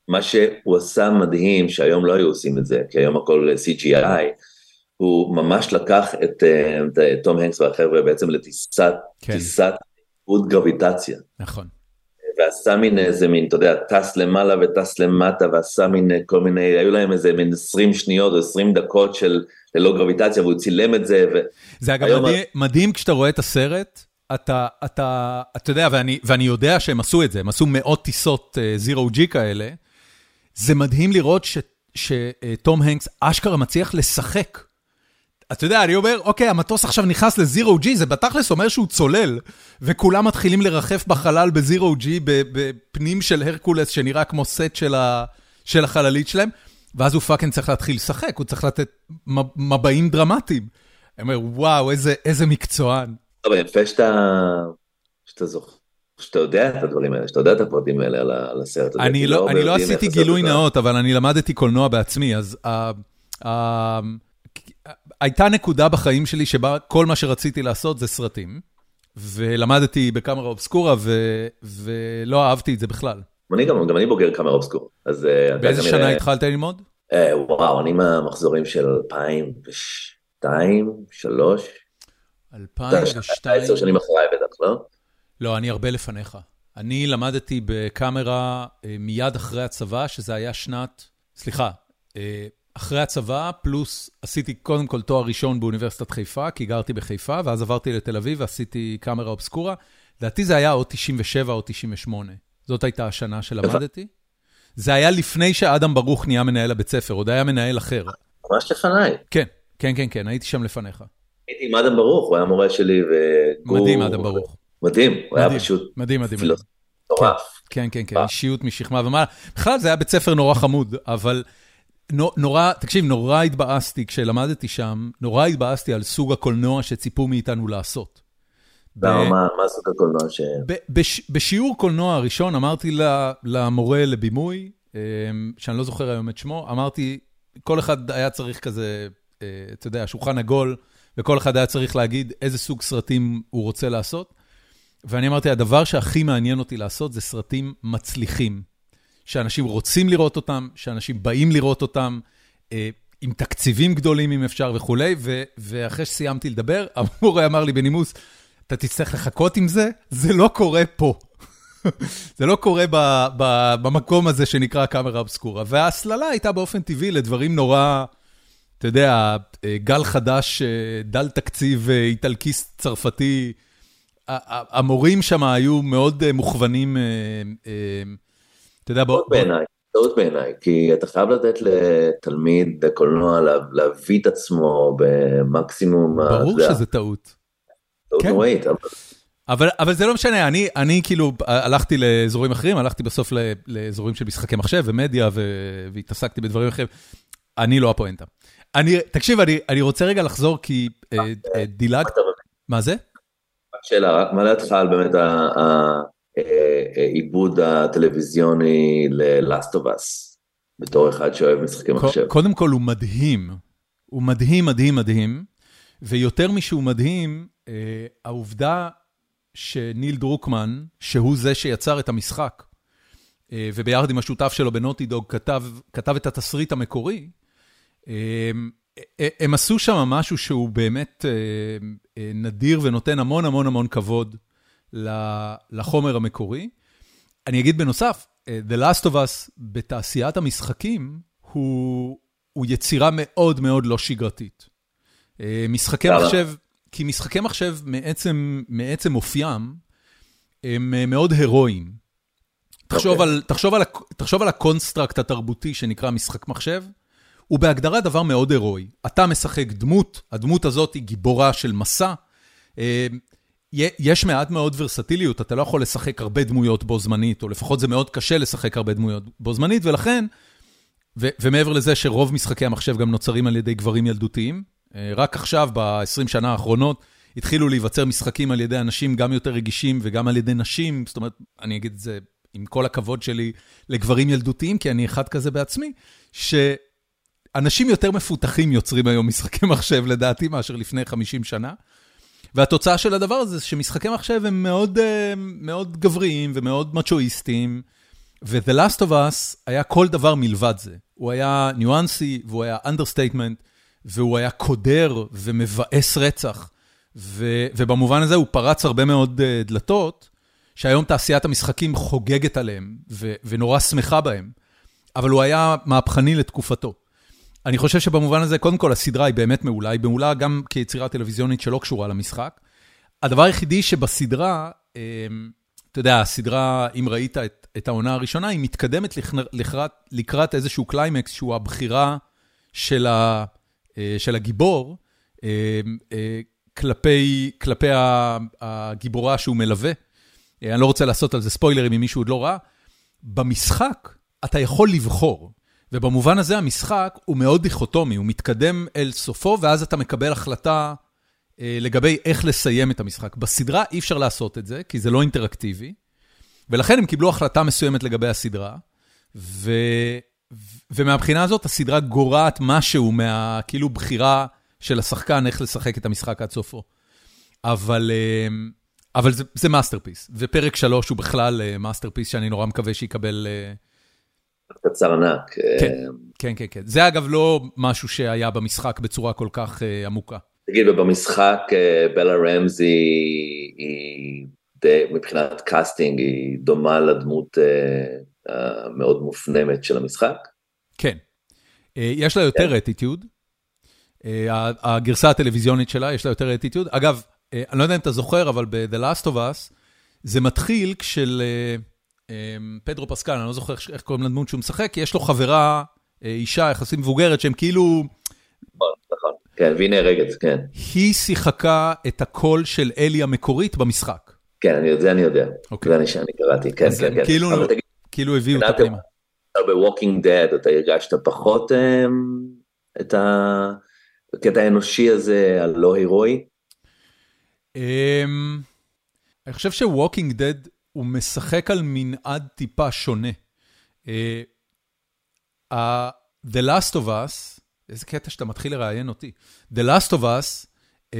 מה שהוא עשה מדהים, שהיום לא היו עושים את זה, כי היום הכל CGI, הוא ממש לקח את, אה, את תום הנקס והחבר'ה בעצם לטיסת, כן. טיסת גרביטציה. נכון. ועשה מין איזה מין, אתה יודע, טס למעלה וטס למטה, ועשה מין כל מיני, היו להם איזה מין 20 שניות או 20 דקות של ללא גרביטציה, והוא צילם את זה. ו... זה אגב היום... מדהים, מדהים כשאתה רואה את הסרט, אתה, אתה, אתה יודע, ואני, ואני יודע שהם עשו את זה, הם עשו מאות טיסות זירו uh, ג'י כאלה, זה מדהים לראות שתום הנקס אשכרה מצליח לשחק אתה יודע, אני אומר, אוקיי, המטוס עכשיו נכנס לזירו ג'י, זה בתכלס אומר שהוא צולל, וכולם מתחילים לרחף בחלל בזירו ג'י, בפנים של הרקולס, שנראה כמו סט של, ה, של החללית שלהם, ואז הוא fucking צריך להתחיל לשחק, הוא צריך לתת מבעים דרמטיים. אני אומר, וואו, איזה, איזה מקצוען. טוב, יפה שאתה, שאתה זוכר. שאתה יודע את הדברים האלה, שאתה יודע את הפרטים האלה על הסרט הזה. אני לא, אני לא עשיתי גילוי נאות, אבל אני למדתי קולנוע בעצמי, אז... הייתה נקודה בחיים שלי שבה כל מה שרציתי לעשות זה סרטים, ולמדתי בקאמרה אובסקורה, ו, ולא אהבתי את זה בכלל. אני גם, גם אני בוגר קאמרה אובסקורה. אז... אה, באיזה שנה מראה... התחלת ללמוד? אה, וואו, אני מהמחזורים של 2002, 2003. 2002? עשר שנים אחריי בטח, לא? לא, אני הרבה לפניך. אני למדתי בקאמרה אה, מיד אחרי הצבא, שזה היה שנת, סליחה, אחרי הצבא, פלוס עשיתי קודם כל תואר ראשון באוניברסיטת חיפה, כי גרתי בחיפה, ואז עברתי לתל אביב ועשיתי קאמרה אובסקורה. לדעתי זה היה או 97 או 98. זאת הייתה השנה שלמדתי. זה היה לפני שאדם ברוך נהיה מנהל הבית ספר, עוד היה מנהל אחר. ממש לפניי. כן, כן, כן, כן, הייתי שם לפניך. הייתי עם אדם ברוך, הוא היה מורה שלי וגור... מדהים, אדם ברוך. מדהים, הוא היה פשוט... מדהים, מדהים. מטורף. כן, כן, כן, אישיות משכמה ומעלה. בכלל זה היה בית ספר נורא חמוד, אבל נורא, תקשיב, נורא התבאסתי כשלמדתי שם, נורא התבאסתי על סוג הקולנוע שציפו מאיתנו לעשות. מה סוג הקולנוע ש... בשיעור קולנוע הראשון אמרתי למורה לבימוי, אמ, שאני לא זוכר היום את שמו, אמרתי, כל אחד היה צריך כזה, אה, אתה יודע, שולחן עגול, וכל אחד היה צריך להגיד איזה סוג סרטים הוא רוצה לעשות. ואני אמרתי, הדבר שהכי מעניין אותי לעשות זה סרטים מצליחים. שאנשים רוצים לראות אותם, שאנשים באים לראות אותם, אה, עם תקציבים גדולים אם אפשר וכולי, ואחרי שסיימתי לדבר, *laughs* המורה אמר לי בנימוס, אתה תצטרך לחכות עם זה, זה לא קורה פה. *laughs* זה לא קורה ב, ב, במקום הזה שנקרא קאמרה אבסקורה. וההסללה הייתה באופן טבעי לדברים נורא, אתה יודע, אה, גל חדש, אה, דל תקציב איטלקיסט צרפתי. המורים שם היו מאוד מוכוונים אתה יודע, בוא... בעיניי, טעות בעיניי, כי אתה חייב לתת לתלמיד בקולנוע להביא את עצמו במקסימום... ברור שזה טעות. טעות כן. נוראית, אבל... אבל, אבל זה לא משנה, אני, אני כאילו הלכתי לאזורים אחרים, הלכתי בסוף לאזורים של משחקי מחשב ומדיה ו, והתעסקתי בדברים אחרים. אני לא הפואנטה. אני, תקשיב, אני, אני רוצה רגע לחזור כי אה, אה, דילגת... מה זה? שאלה, מה דעתך על באמת העיבוד הטלוויזיוני ל-Last of Us, בתור אחד שאוהב משחקי מחשב. קודם כל הוא מדהים, הוא מדהים, מדהים, מדהים, ויותר משהוא מדהים, אה, העובדה שניל דרוקמן, שהוא זה שיצר את המשחק, וביחד עם השותף שלו בנוטי דוג כתב, כתב את התסריט המקורי, הם עשו שם משהו שהוא באמת נדיר ונותן המון המון המון כבוד לחומר המקורי. אני אגיד בנוסף, The Last of Us בתעשיית המשחקים הוא, הוא יצירה מאוד מאוד לא שגרתית. משחקי מחשב, כי משחקי מחשב מעצם, מעצם אופיים, הם מאוד הירואיים. תחשוב, okay. על, תחשוב, על, תחשוב על ה-construct התרבותי שנקרא משחק מחשב, הוא בהגדרה דבר מאוד הירואי. אתה משחק דמות, הדמות הזאת היא גיבורה של מסע. יש מעט מאוד ורסטיליות, אתה לא יכול לשחק הרבה דמויות בו זמנית, או לפחות זה מאוד קשה לשחק הרבה דמויות בו זמנית, ולכן, ומעבר לזה שרוב משחקי המחשב גם נוצרים על ידי גברים ילדותיים, אה, רק עכשיו, ב-20 שנה האחרונות, התחילו להיווצר משחקים על ידי אנשים גם יותר רגישים וגם על ידי נשים, זאת אומרת, אני אגיד את זה עם כל הכבוד שלי לגברים ילדותיים, כי אני אחד כזה בעצמי, שאנשים יותר מפותחים יוצרים היום משחקי מחשב, לדעתי, מאשר לפני 50 שנה. והתוצאה של הדבר הזה, שמשחקי מחשב הם מאוד, אה, מאוד גבריים ומאוד מצ'ואיסטיים, ו-The Last of Us היה כל דבר מלבד זה. הוא היה ניואנסי, והוא היה understatement, והוא היה קודר ומבאס רצח, ו- ובמובן הזה הוא פרץ הרבה מאוד uh, דלתות, שהיום תעשיית המשחקים חוגגת עליהם, ו- ונורא שמחה בהם, אבל הוא היה מהפכני לתקופתו. אני חושב שבמובן הזה, קודם כל, הסדרה היא באמת מעולה, היא מעולה גם כיצירה טלוויזיונית שלא קשורה למשחק. הדבר היחידי שבסדרה, אמ, אתה יודע, הסדרה, אם ראית את, את העונה הראשונה, היא מתקדמת לקראת, לקראת איזשהו קליימקס, שהוא הבחירה של, ה, אה, של הגיבור אה, כלפי, כלפי הגיבורה שהוא מלווה. אה, אני לא רוצה לעשות על זה ספוילרים אם מישהו עוד לא ראה. במשחק אתה יכול לבחור. ובמובן הזה המשחק הוא מאוד דיכוטומי, הוא מתקדם אל סופו, ואז אתה מקבל החלטה אה, לגבי איך לסיים את המשחק. בסדרה אי אפשר לעשות את זה, כי זה לא אינטראקטיבי, ולכן הם קיבלו החלטה מסוימת לגבי הסדרה, ו... ומהבחינה הזאת הסדרה גורעת משהו מה... כאילו בחירה של השחקן איך לשחק את המשחק עד סופו. אבל, אה, אבל זה, זה masterpiece, ופרק שלוש הוא בכלל masterpiece אה, שאני נורא מקווה שיקבל... אה, קצר ענק. כן, אה, כן, כן, כן. זה אגב לא משהו שהיה במשחק בצורה כל כך uh, עמוקה. תגיד, ובמשחק uh, בלה רמזי היא מבחינת casting, היא דומה לדמות המאוד מופנמת של המשחק? כן. יש לה יותר כן. אטיטיוד. הגרסה הטלוויזיונית שלה, יש לה יותר אטיטיוד. אגב, אני לא יודע אם אתה זוכר, אבל ב-The Last of Us, זה מתחיל כשל... אמ, פדרו פסקל, אני לא זוכר איך קוראים לדמות שהוא משחק, יש לו חברה, אה, אישה יחסית מבוגרת, שהם כאילו... נכון, נכון. כן, והיא נהרגת, כן. היא שיחקה את הקול של אלי המקורית במשחק. כן, אני יודע, אני יודע. אוקיי. זה אני שאני קראתי, כן, כן, כן. כאילו, כאילו הביאו את הפנימה. ב-Walking Dead אתה הרגשת פחות אמ, את הקטע האנושי הזה, הלא הירואי? אמ, אני חושב שווקינג דאד הוא משחק על מנעד טיפה שונה. Uh, The Last of Us, איזה קטע שאתה מתחיל לראיין אותי. The Last of Us um,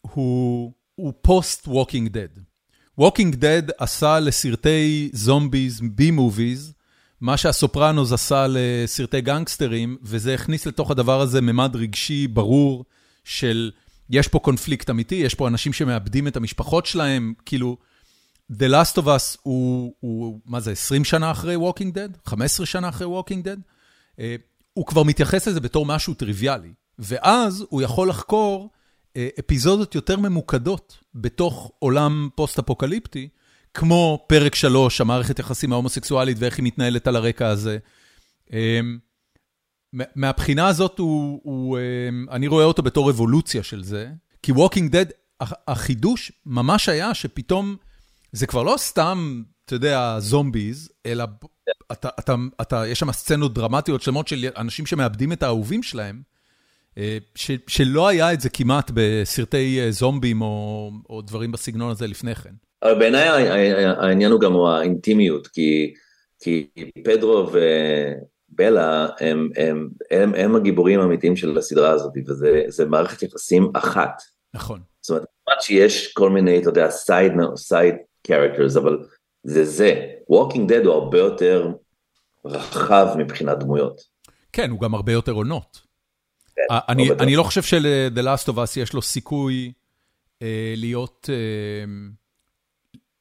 הוא, הוא פוסט-Walking Dead. Walking Dead עשה לסרטי זומביז, בי מוביז, מה שהסופרנוס עשה לסרטי גנגסטרים, וזה הכניס לתוך הדבר הזה ממד רגשי ברור של יש פה קונפליקט אמיתי, יש פה אנשים שמאבדים את המשפחות שלהם, כאילו, The Last of Us הוא, הוא, מה זה, 20 שנה אחרי Walking Dead? 15 שנה אחרי Walking Dead? Uh, הוא כבר מתייחס לזה בתור משהו טריוויאלי, ואז הוא יכול לחקור uh, אפיזודות יותר ממוקדות בתוך עולם פוסט-אפוקליפטי, כמו פרק 3, המערכת יחסים ההומוסקסואלית ואיך היא מתנהלת על הרקע הזה. Uh, מהבחינה הזאת, הוא, הוא, uh, אני רואה אותו בתור אבולוציה של זה, כי Walking Dead, החידוש ממש היה שפתאום... זה כבר לא סתם, אתה יודע, זומביז, אלא אתה, אתה, אתה, יש שם סצנות דרמטיות שלמות של אנשים שמאבדים את האהובים שלהם, אה, ש, שלא היה את זה כמעט בסרטי אה, זומבים או, או דברים בסגנון הזה לפני כן. אבל בעיניי העניין הוא גם האינטימיות, כי, כי פדרו ובלה הם, הם, הם, הם הגיבורים האמיתיים של הסדרה הזאת, וזה מערכת יחסים אחת. נכון. זאת אומרת, כמובן שיש כל מיני, אתה יודע, side, side characters, אבל זה זה. Walking Dead הוא הרבה יותר רחב מבחינת דמויות. כן, הוא גם הרבה יותר עונות. כן, אני, אני לא חושב של-The Last of Us יש לו סיכוי אה, להיות, אה,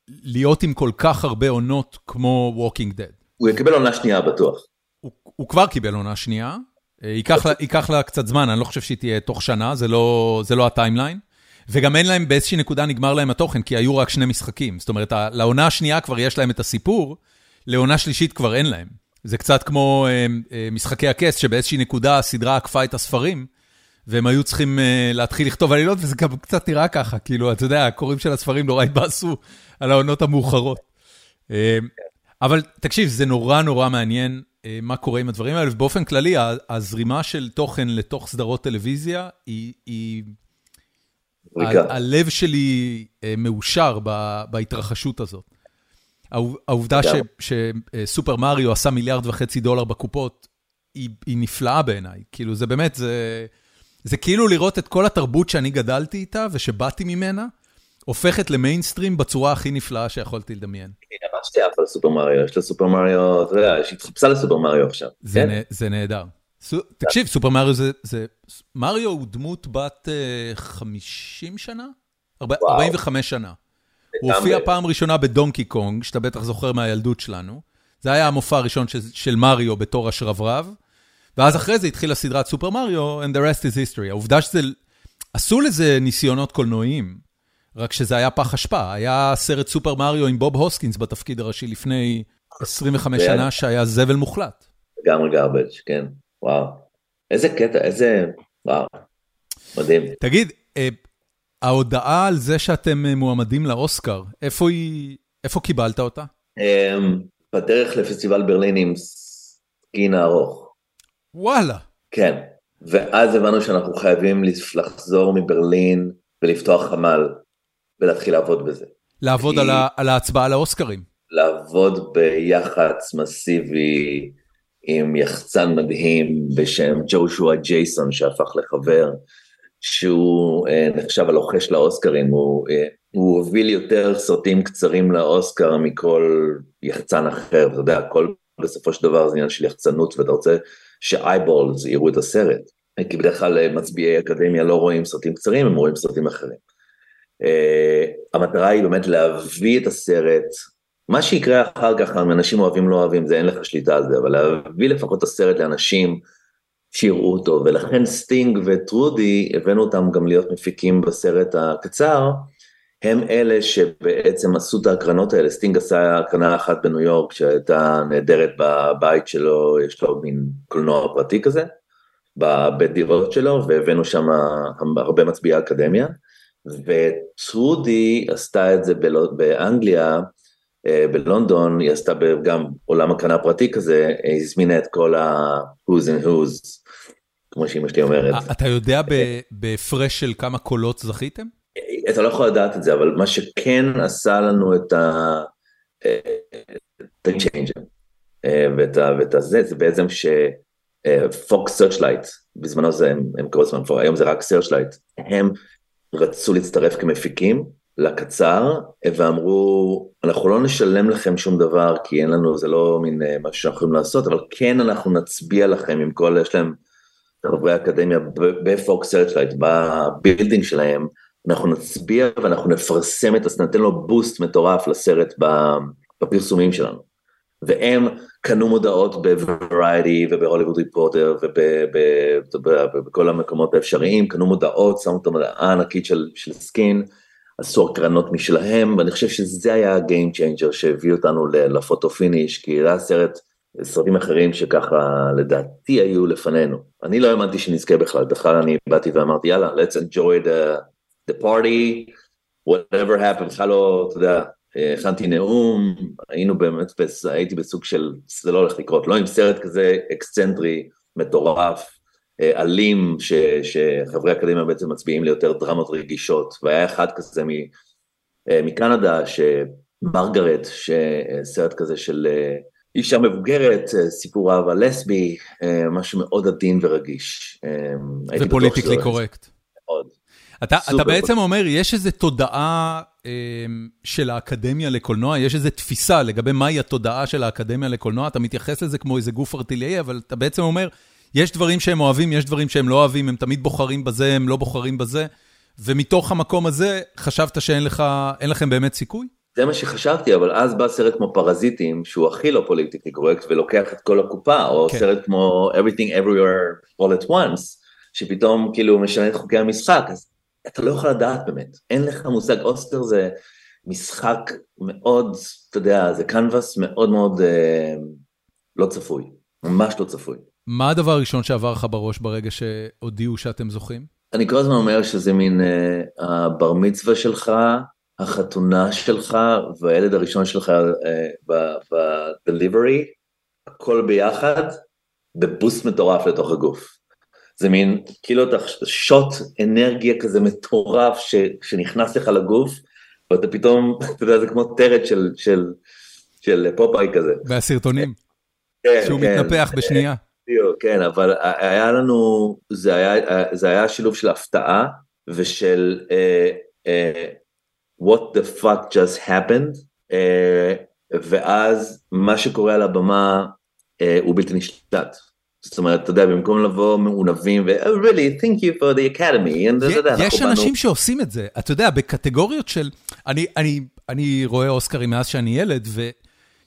להיות עם כל כך הרבה עונות כמו Walking Dead. הוא יקבל עונה שנייה בטוח. הוא, הוא כבר קיבל עונה שנייה, אה, ייקח לה, ייקח לה קצת זמן, אני לא חושב שהיא תהיה תוך שנה, זה לא, זה לא הטיימליין. וגם אין להם, באיזושהי נקודה נגמר להם התוכן, כי היו רק שני משחקים. זאת אומרת, לעונה השנייה כבר יש להם את הסיפור, לעונה שלישית כבר אין להם. זה קצת כמו אה, אה, משחקי הכס, שבאיזושהי נקודה הסדרה עקפה את הספרים, והם היו צריכים אה, להתחיל לכתוב עלילות, וזה גם קצת נראה ככה, כאילו, אתה יודע, הקוראים של הספרים נורא התבאסו על העונות המאוחרות. אה, אבל תקשיב, זה נורא נורא מעניין אה, מה קורה עם הדברים האלה, ובאופן כללי, הזרימה של תוכן לתוך סדרות טלוויזיה היא... היא הלב שלי אה, מאושר בהתרחשות הזאת. העובדה שסופר מריו עשה מיליארד וחצי דולר בקופות, היא נפלאה בעיניי. כאילו, זה באמת, זה כאילו לראות את כל התרבות שאני גדלתי איתה ושבאתי ממנה, הופכת למיינסטרים בצורה הכי נפלאה שיכולתי לדמיין. ממש תיאף על סופר מריו, יש לה סופר מריו, אתה יודע, יש התחפשה לסופר מריו עכשיו. זה כן? נהדר. תקשיב, סופר מריו זה... מריו הוא דמות בת 50 אה, שנה? 45 שנה. הוא הופיע פעם ראשונה בדונקי קונג, שאתה בטח זוכר מהילדות שלנו. זה היה המופע הראשון של מריו בתור השרברב, ואז אחרי זה התחילה סדרת סופר מריו, and the rest is history. העובדה שזה... עשו לזה ניסיונות קולנועיים, רק שזה היה פח אשפה. היה סרט סופר מריו עם בוב הוסקינס בתפקיד הראשי לפני 25 שנה, שהיה זבל מוחלט. לגמרי גרבג', כן. וואו. איזה קטע, איזה... וואו. מדהים. תגיד, אה, ההודעה על זה שאתם אה, מועמדים לאוסקר, איפה היא... איפה קיבלת אותה? אמ, בדרך לפסטיבל ברלין עם סקין הארוך. וואלה. כן. ואז הבנו שאנחנו חייבים לחזור מברלין ולפתוח חמ"ל ולהתחיל לעבוד בזה. לעבוד כי... על, ה... על ההצבעה לאוסקרים. לעבוד ביח"צ מסיבי עם יחצן מדהים בשם ג'ושוע ג'ייסון שהפך לחבר, שהוא אה, נחשב הלוחש לאוסקרים, הוא, אה, הוא הוביל יותר סרטים קצרים לאוסקר מכל יחצן אחר, אתה יודע, הכל בסופו של דבר זה עניין של יחצנות ואתה רוצה ש-eyeballs יראו את הסרט, כי בדרך כלל אה, מצביעי אקדמיה לא רואים סרטים קצרים, הם רואים סרטים אחרים. Uh, המטרה היא באמת להביא את הסרט מה שיקרה אחר כך, אם אנשים אוהבים לא אוהבים, זה אין לך שליטה על זה, אבל להביא לפחות את הסרט לאנשים שיראו אותו, ולכן סטינג וטרודי, הבאנו אותם גם להיות מפיקים בסרט הקצר, הם אלה שבעצם עשו את ההקרנות האלה, סטינג עשה הקרנה אחת בניו יורק שהייתה נהדרת בבית שלו, יש לו מין קולנוע פרטי כזה, בבית דירות שלו, והבאנו שם הרבה מצביעי אקדמיה, וטרודי עשתה את זה באנגליה, בלונדון, היא עשתה גם אולם הקרנה פרטי כזה, היא הזמינה את כל ה-who's and who's, כמו שאמא שלי אומרת. אה, אתה יודע בהפרש של כמה קולות זכיתם? אתה לא יכול לדעת את זה, אבל מה שכן עשה לנו את ה... את ה-change ואת הזה, זה בעצם שפוקס סרצ'לייט, בזמנו זה, הם קראו לזה, היום זה רק סרצ'לייט, הם רצו להצטרף כמפיקים, לקצר, ואמרו, אנחנו לא נשלם לכם שום דבר, כי אין לנו, זה לא מין אה, משהו שאנחנו יכולים לעשות, אבל כן אנחנו נצביע לכם עם כל, יש להם חברי אקדמיה בפוקס סרצ'לייט, ב-building שלהם, אנחנו נצביע ואנחנו נפרסם את הסרט, ניתן לו boost מטורף לסרט בפרסומים שלנו. והם קנו מודעות בוורייטי ובהוליווד ריפורטר ובכל המקומות האפשריים, קנו מודעות, שמו את המודעה הענקית של, של סקין, עשו הקרנות משלהם, ואני חושב שזה היה ה-game changer שהביא אותנו ל-photo finish, כי זה היה סרט, סרטים אחרים שככה לדעתי היו לפנינו. אני לא האמנתי שנזכה בכלל, בכלל אני באתי ואמרתי יאללה, let's enjoy the, the party, whatever happened, בכלל לא, אתה יודע, הכנתי נאום, היינו באמת, הייתי בסוג של, זה לא הולך לקרות, לא עם סרט כזה אקסצנטרי, מטורף, אלים ש, שחברי אקדמיה בעצם מצביעים ליותר דרמות רגישות, והיה אחד כזה אה, מקנדה, שמרגרט, שסרט כזה של אה, אישה מבוגרת, סיפור אהבה לסבי, משהו מאוד עדין ורגיש. ופוליטיקלי קורקט. מאוד. אתה בעצם אומר, יש איזו תודעה של האקדמיה לקולנוע, יש איזו תפיסה לגבי מהי התודעה של האקדמיה לקולנוע, אתה מתייחס לזה כמו איזה גוף ארטילאי, אבל אתה בעצם אומר, יש דברים שהם אוהבים, יש דברים שהם לא אוהבים, הם תמיד בוחרים בזה, הם לא בוחרים בזה, ומתוך המקום הזה, חשבת שאין לכם באמת סיכוי? זה מה שחשבתי, אבל אז בא סרט כמו פרזיטים, שהוא הכי לא politically correct, ולוקח את כל הקופה, או כן. סרט כמו Everything Everywhere All at Once, שפתאום כאילו משנה את חוקי המשחק, אז אתה לא יכול לדעת באמת, אין לך מושג, אוסקר זה משחק מאוד, אתה יודע, זה קנבס מאוד מאוד אה, לא צפוי, ממש לא צפוי. מה הדבר הראשון שעבר לך בראש ברגע שהודיעו שאתם זוכים? אני כל הזמן אומר שזה מין אה, הבר מצווה שלך, החתונה שלך והילד הראשון שלך בדליברי, הכל ביחד, בבוסט מטורף לתוך הגוף. זה מין, כאילו אתה שוט אנרגיה כזה מטורף ש, שנכנס לך לגוף, ואתה פתאום, *laughs* אתה יודע, זה כמו טרד של, של, של פופאי כזה. והסרטונים, כן, שהוא כן, מתנפח בשנייה. כן, אבל היה לנו, זה היה, זה היה שילוב של הפתעה ושל uh, uh, what the fuck just happened, uh, ואז מה שקורה על הבמה uh, הוא בלתי נשלט. זאת אומרת, אתה יודע, במקום לבוא מעונבים ו- oh, really, thank you for the academy. יש אנשים שעושים את זה, אתה יודע, בקטגוריות של, אני, אני, אני רואה אוסקרים מאז שאני ילד,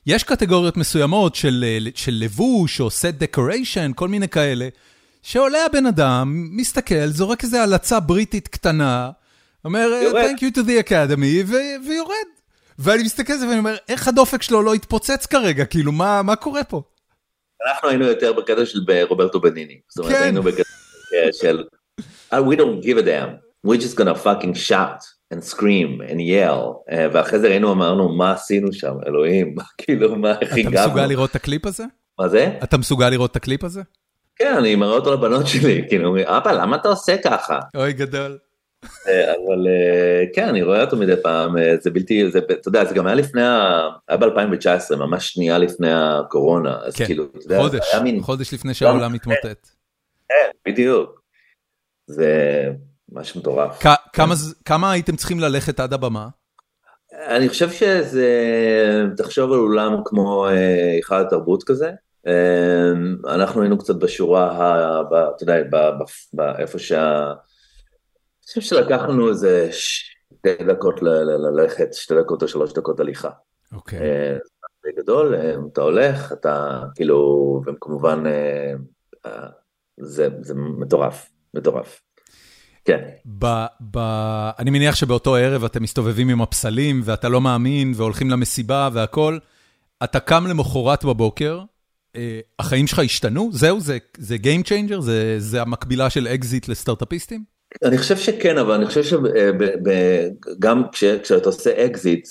ויש קטגוריות מסוימות של, של לבוש או סט דקוריישן, כל מיני כאלה, שעולה הבן אדם, מסתכל, זורק איזה הלצה בריטית קטנה, אומר, thank you to the academy, ויורד. ואני מסתכל על זה ואני אומר, איך הדופק שלו לא התפוצץ כרגע? כאילו, מה, מה קורה פה? אנחנו היינו יותר בקטע של רוברטו בניני. זאת אומרת, כן. היינו בקטע של, uh, we don't give a damn, we're just gonna fucking shout and scream and yell, uh, ואחרי זה ראינו, אמרנו, מה עשינו שם, אלוהים, *laughs* כאילו, מה, איך הגענו? אתה מסוגל לראות את הקליפ הזה? מה זה? אתה מסוגל לראות את הקליפ הזה? כן, אני מראה אותו לבנות שלי, *laughs* כאילו, אבא, למה אתה עושה ככה? אוי, גדול. אה, אבל אה, כן, אני רואה אותו מדי פעם, זה בלתי, זה, אתה יודע, זה גם היה לפני, היה ב-2019, ממש שנייה לפני הקורונה, אז כן, כאילו, אתה יודע, חודש, מין... חודש לפני שהעולם מתמוטט. כן, בדיוק. זה משהו מטורף. כמה, כמה הייתם צריכים ללכת עד הבמה? אני חושב שזה, תחשוב על אולם כמו היכל התרבות כזה, אנחנו היינו קצת בשורה, אתה יודע, איפה שה... אני חושב שלקח לנו איזה שתי דקות ללכת, שתי דקות או שלוש דקות הליכה. אוקיי. אה, זה גדול, אה, אתה הולך, אתה כאילו, וכמובן, אה, זה, זה מטורף, מטורף. כן. ב, ב, אני מניח שבאותו ערב אתם מסתובבים עם הפסלים ואתה לא מאמין והולכים למסיבה והכל. אתה קם למחרת בבוקר, החיים שלך השתנו? זהו, זה, זה Game Changer? זה, זה המקבילה של אקזיט לסטארט-אפיסטים? אני חושב שכן, אבל אני חושב שגם כשאתה עושה אקזיט,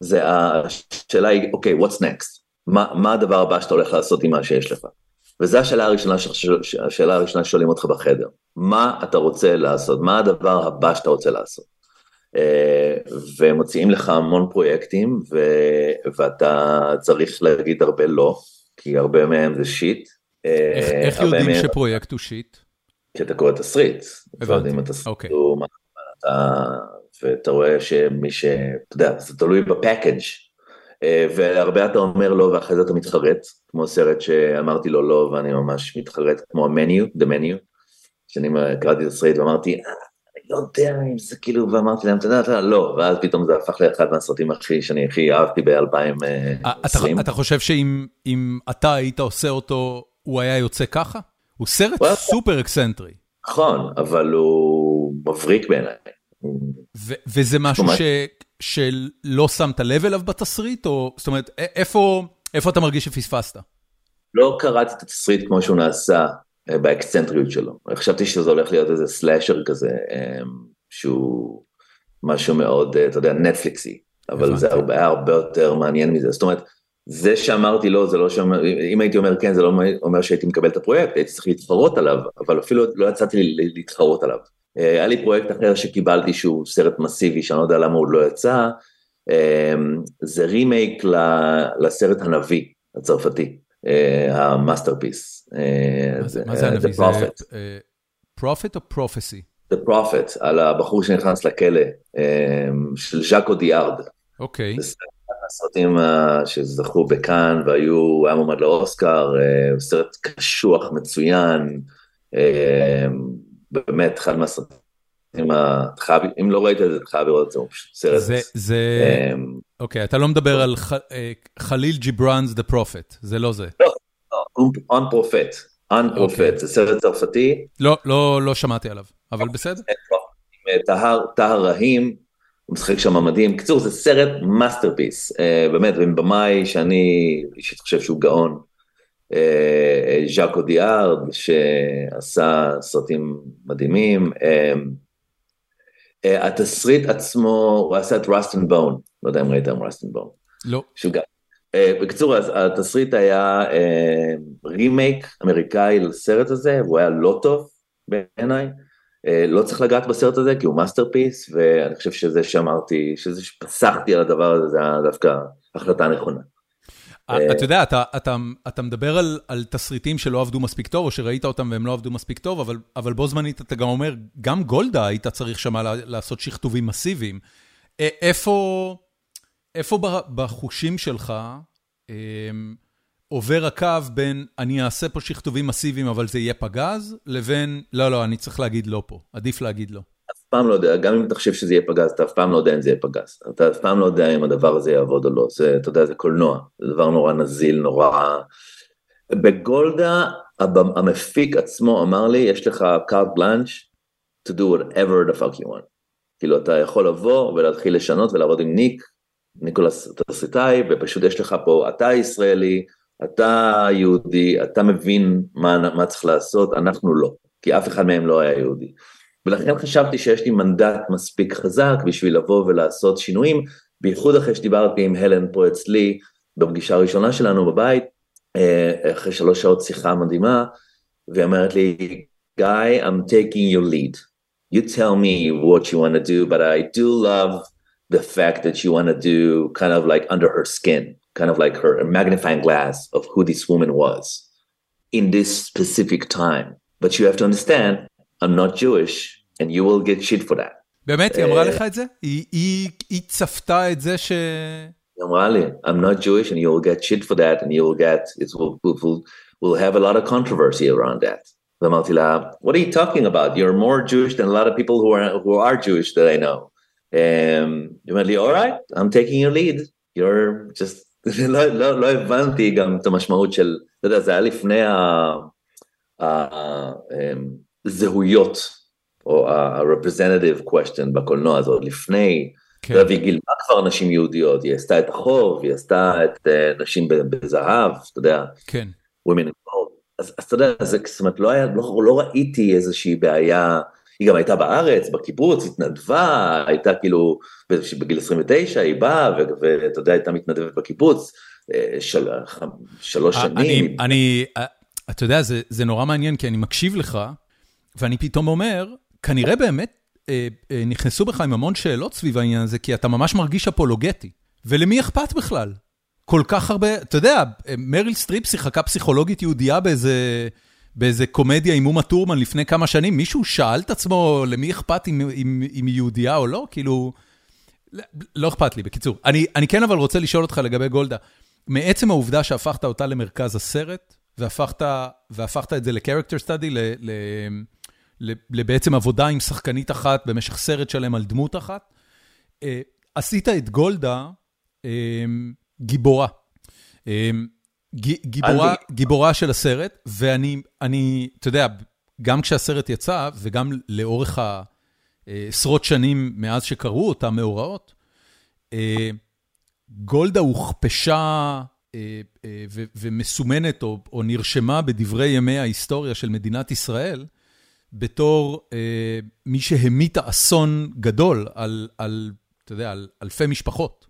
זה השאלה היא, אוקיי, what's next? מה, מה הדבר הבא שאתה הולך לעשות עם מה שיש לך? וזו השאלה הראשונה, השאלה הראשונה ששואלים אותך בחדר. מה אתה רוצה לעשות? מה הדבר הבא שאתה רוצה לעשות? אה, ומוציאים לך המון פרויקטים, ו, ואתה צריך להגיד הרבה לא, כי הרבה מהם זה שיט. אה, איך, איך יודעים מהם... שפרויקט הוא שיט? כשאתה קורא תסריט, הבנתי, אוקיי. אתה, ואתה רואה שמי ש... אתה יודע, זה תלוי בפאקג' והרבה אתה אומר לא ואחרי זה אתה מתחרט, כמו סרט שאמרתי לו לא ואני ממש מתחרט, כמו ה menu, The Menu, שאני קראתי תסריט ואמרתי, אה, אני לא יודע אם זה כאילו, ואמרתי להם, אתה יודע, לא, ואז פתאום זה הפך לאחד מהסרטים הכי, שאני הכי אהבתי ב-2020. אתה, אתה חושב שאם אתה היית עושה אותו, הוא היה יוצא ככה? הוא סרט סופר אקסצנטרי. נכון, אבל הוא מבריק בעיניי. וזה משהו שלא שמת לב אליו בתסריט, או זאת אומרת, איפה אתה מרגיש שפספסת? לא קראתי את התסריט כמו שהוא נעשה אה, באקסצנטריות שלו. חשבתי שזה הולך להיות איזה סלאשר כזה, אה, שהוא משהו מאוד, אה, אתה יודע, נטפליקסי, אבל זה היה הרבה יותר מעניין מזה. זאת אומרת, זה שאמרתי לא, זה לא שאומר, אם הייתי אומר כן, זה לא אומר שהייתי מקבל את הפרויקט, הייתי צריך להתחרות עליו, אבל אפילו לא יצאתי להתחרות עליו. אה, היה לי פרויקט אחר שקיבלתי שהוא סרט מסיבי, שאני לא יודע למה הוא לא יצא, אה, זה רימייק לסרט הנביא הצרפתי, ה masterpiece. מה זה הנביא? זה Prophet או prophecy? The Prophet, על הבחור שנכנס לכלא, של ז'אק אודיאר. אוקיי. זה הסרטים שזכו בקאן והיו, היה מועמד לאוסקר, סרט קשוח, מצוין, באמת, אחד מהסרטים, אם לא ראית את זה, אתה חייב לראות את זה, הוא פשוט סרט. זה, אוקיי, אתה לא מדבר על Khalil Gibran's The Prophet, זה לא זה. לא, Un Prophète, Un Prophète, זה סרט צרפתי. לא, לא שמעתי עליו, אבל בסדר. טהאר רחים, הוא משחק שם מדהים. בקיצור, זה סרט masterpiece, באמת, עם במאי שאני אישית חושב שהוא גאון. ז'אק אודיאר, שעשה סרטים מדהימים. התסריט עצמו, הוא עשה את Rust and Bone, לא יודע אם ראיתם Rust and Bone. לא. בקיצור, התסריט היה רימייק אמריקאי לסרט הזה, והוא היה לא טוב בעיניי. לא צריך לגעת בסרט הזה כי הוא masterpiece, ואני חושב שזה שאמרתי, שזה שפסחתי על הדבר הזה, זה היה דווקא החלטה נכונה. אתה יודע, אתה מדבר על תסריטים שלא עבדו מספיק טוב, או שראית אותם והם לא עבדו מספיק טוב, אבל בו זמנית אתה גם אומר, גם גולדה היית צריך שמה לעשות שכתובים מסיביים. איפה בחושים שלך עובר הקו בין אני אעשה פה שכתובים מסיביים אבל זה יהיה פגז, לבין לא, לא, אני צריך להגיד לא פה, עדיף להגיד לא. פעם לא יודע, גם אם אתה חושב שזה יהיה פגז, אתה אף פעם לא יודע אם זה יהיה פגז. אתה אף פעם לא יודע אם הדבר הזה יעבוד או לא, זה, אתה יודע, זה קולנוע, זה דבר נורא נזיל, נורא... בגולדה, המפיק עצמו אמר לי, יש לך קארט בלאנץ' to do whatever the fuck you want. כאילו, אתה יכול לבוא ולהתחיל לשנות ולעבוד עם ניק, ניקולס תסריטאי, ופשוט יש לך פה, אתה ישראלי, אתה יהודי, אתה מבין מה, מה צריך לעשות, אנחנו לא, כי אף אחד מהם לא היה יהודי. ולכן חשבתי שיש לי מנדט מספיק חזק בשביל לבוא ולעשות שינויים, בייחוד אחרי שדיברתי עם הלן פה אצלי בפגישה הראשונה שלנו בבית, אה, אחרי שלוש שעות שיחה מדהימה, והיא אומרת לי, Guy, I'm taking your lead. You tell me what you want to do, but I do love the fact that you want to do kind of like under her skin. kind of like her magnifying glass of who this woman was in this specific time. But you have to understand, I'm not Jewish, and you will get shit for that. באמת? היא אמרה לך את זה? היא צפתה את זה ש... היא אמרה לי, I'm not Jewish and you will get shit for that and you will get, it will, will, will have a lot of controversy around that. ואמרתי לה, what are you talking about? You're more Jewish than a lot of people who are, who are Jewish that I know. היא אומרת לי, all right, I'm taking your lead. You're just *laughs* לא, לא, לא הבנתי גם את המשמעות של, אתה יודע, זה היה לפני הזהויות, או ה-representative question בקולנוע, זה עוד לפני, כן. והיא גילמה כבר נשים יהודיות, היא עשתה את החוב, היא עשתה את uh, נשים בזהב, אתה יודע, כן. women in gold, אז, אז אתה יודע, זה, זאת לא, היה, לא, לא ראיתי איזושהי בעיה, היא גם הייתה בארץ, בקיבוץ, התנדבה, הייתה כאילו, בגיל 29 היא באה, ואתה יודע, הייתה מתנדבת בקיבוץ, אה, של, שלוש שנים. אני, אני, אתה יודע, זה, זה נורא מעניין, כי אני מקשיב לך, ואני פתאום אומר, כנראה באמת אה, אה, נכנסו בך עם המון שאלות סביב העניין הזה, כי אתה ממש מרגיש אפולוגטי. ולמי אכפת בכלל? כל כך הרבה, אתה יודע, מריל סטריפ שיחקה פסיכולוגית יהודייה באיזה... באיזה קומדיה עם אומה טורמן לפני כמה שנים, מישהו שאל את עצמו למי אכפת אם היא יהודייה או לא? כאילו, לא אכפת לי, בקיצור. אני, אני כן אבל רוצה לשאול אותך לגבי גולדה. מעצם העובדה שהפכת אותה למרכז הסרט, והפכת, והפכת את זה לקרקטר סטאדי, לבעצם עבודה עם שחקנית אחת במשך סרט שלם על דמות אחת, אה, עשית את גולדה אה, גיבורה. אה, גיבורה, גיבורה של הסרט, ואני, אני, אתה יודע, גם כשהסרט יצא, וגם לאורך העשרות שנים מאז שקראו אותם מאורעות, גולדה הוכפשה ומסומנת או, או נרשמה בדברי ימי ההיסטוריה של מדינת ישראל, בתור מי שהמיתה אסון גדול על, על, אתה יודע, על אלפי משפחות.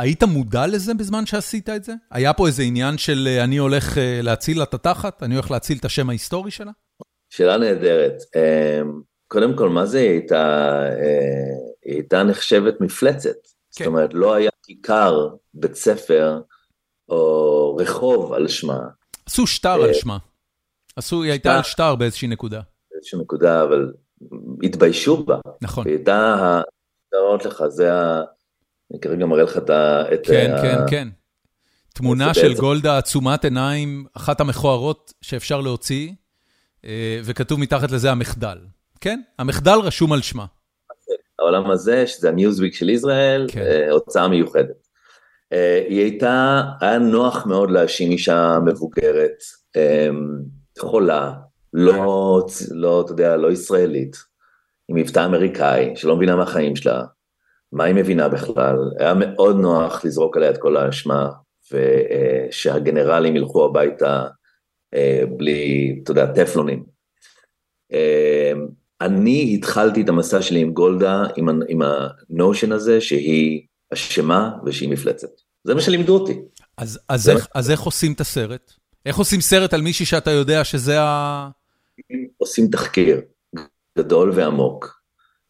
היית מודע לזה בזמן שעשית את זה? היה פה איזה עניין של אה, אני הולך אה, להציל לה את התחת? אני הולך להציל את השם ההיסטורי שלה? שאלה נהדרת. אמ, קודם כל, מה זה היא הייתה, אה, היא הייתה נחשבת מפלצת. כן. זאת אומרת, לא היה כיכר, בית ספר, או רחוב על שמה. עשו שטר על שמה. עשו, היא הייתה על שטר באיזושהי נקודה. באיזושהי נקודה, אבל התביישו בה. נכון. היא הייתה, להראות לך, זה ה... אני כרגע מראה לך את ה... כן, כן, כן. תמונה של גולדה עצומת עיניים, אחת המכוערות שאפשר להוציא, אה, וכתוב מתחת לזה המחדל. כן, המחדל רשום על שמה. העולם הזה, שזה הניוזוויק של ישראל, כן. אה, הוצאה מיוחדת. אה, היא הייתה, היה נוח מאוד להאשים אישה מבוגרת, חולה, לא, לא, אתה יודע, לא ישראלית, עם מבטא אמריקאי, שלא מבינה מהחיים שלה, מה היא מבינה בכלל, היה מאוד נוח לזרוק עליה את כל האשמה, ושהגנרלים ילכו הביתה אה, בלי, אתה יודע, טפלונים. אה, אני התחלתי את המסע שלי עם גולדה, עם, עם הנושן הזה שהיא אשמה ושהיא מפלצת. זה מה שלימדו אותי. אז, אז, איך, מה... אז איך עושים את הסרט? איך עושים סרט על מישהי שאתה יודע שזה ה... עושים תחקיר גדול ועמוק,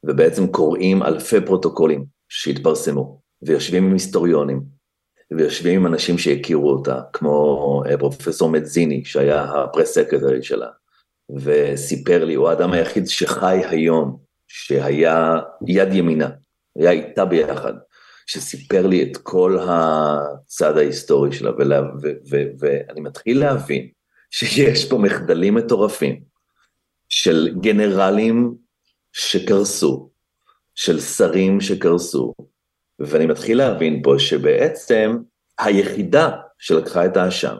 ובעצם קוראים אלפי פרוטוקולים שהתפרסמו, ויושבים עם היסטוריונים, ויושבים עם אנשים שהכירו אותה, כמו אה, פרופסור מדזיני, שהיה הפרס סקרטרי שלה, וסיפר לי, הוא האדם היחיד שחי היום, שהיה יד ימינה, היה איתה ביחד, שסיפר לי את כל הצד ההיסטורי שלה, ואני מתחיל להבין שיש פה מחדלים מטורפים של גנרלים שקרסו, של שרים שקרסו, ואני מתחיל להבין פה שבעצם היחידה שלקחה את האשם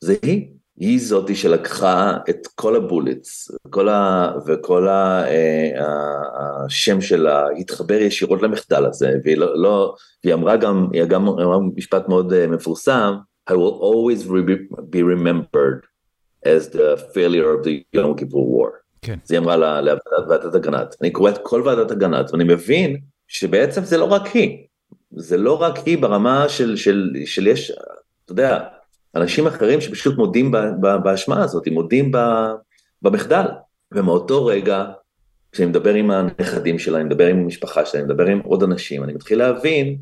זה היא. היא זאתי שלקחה את כל הבולטס, כל ה, וכל ה, אה, השם שלה התחבר ישירות למחדל הזה, והיא, לא, לא, והיא אמרה גם, היא גם אמרה משפט מאוד אה, מפורסם, I will always be remembered as the failure of the Yom Kippur War. כן. זה היא אמרה לוועדת אגנת. אני קורא את כל ועדת אגנת ואני מבין שבעצם זה לא רק היא, זה לא רק היא ברמה של, של, של יש, אתה יודע, אנשים אחרים שפשוט מודים באשמה הזאת, מודים במחדל. ומאותו רגע, כשאני מדבר עם הנכדים שלה, אני מדבר עם המשפחה שלה, אני מדבר עם עוד אנשים, אני מתחיל להבין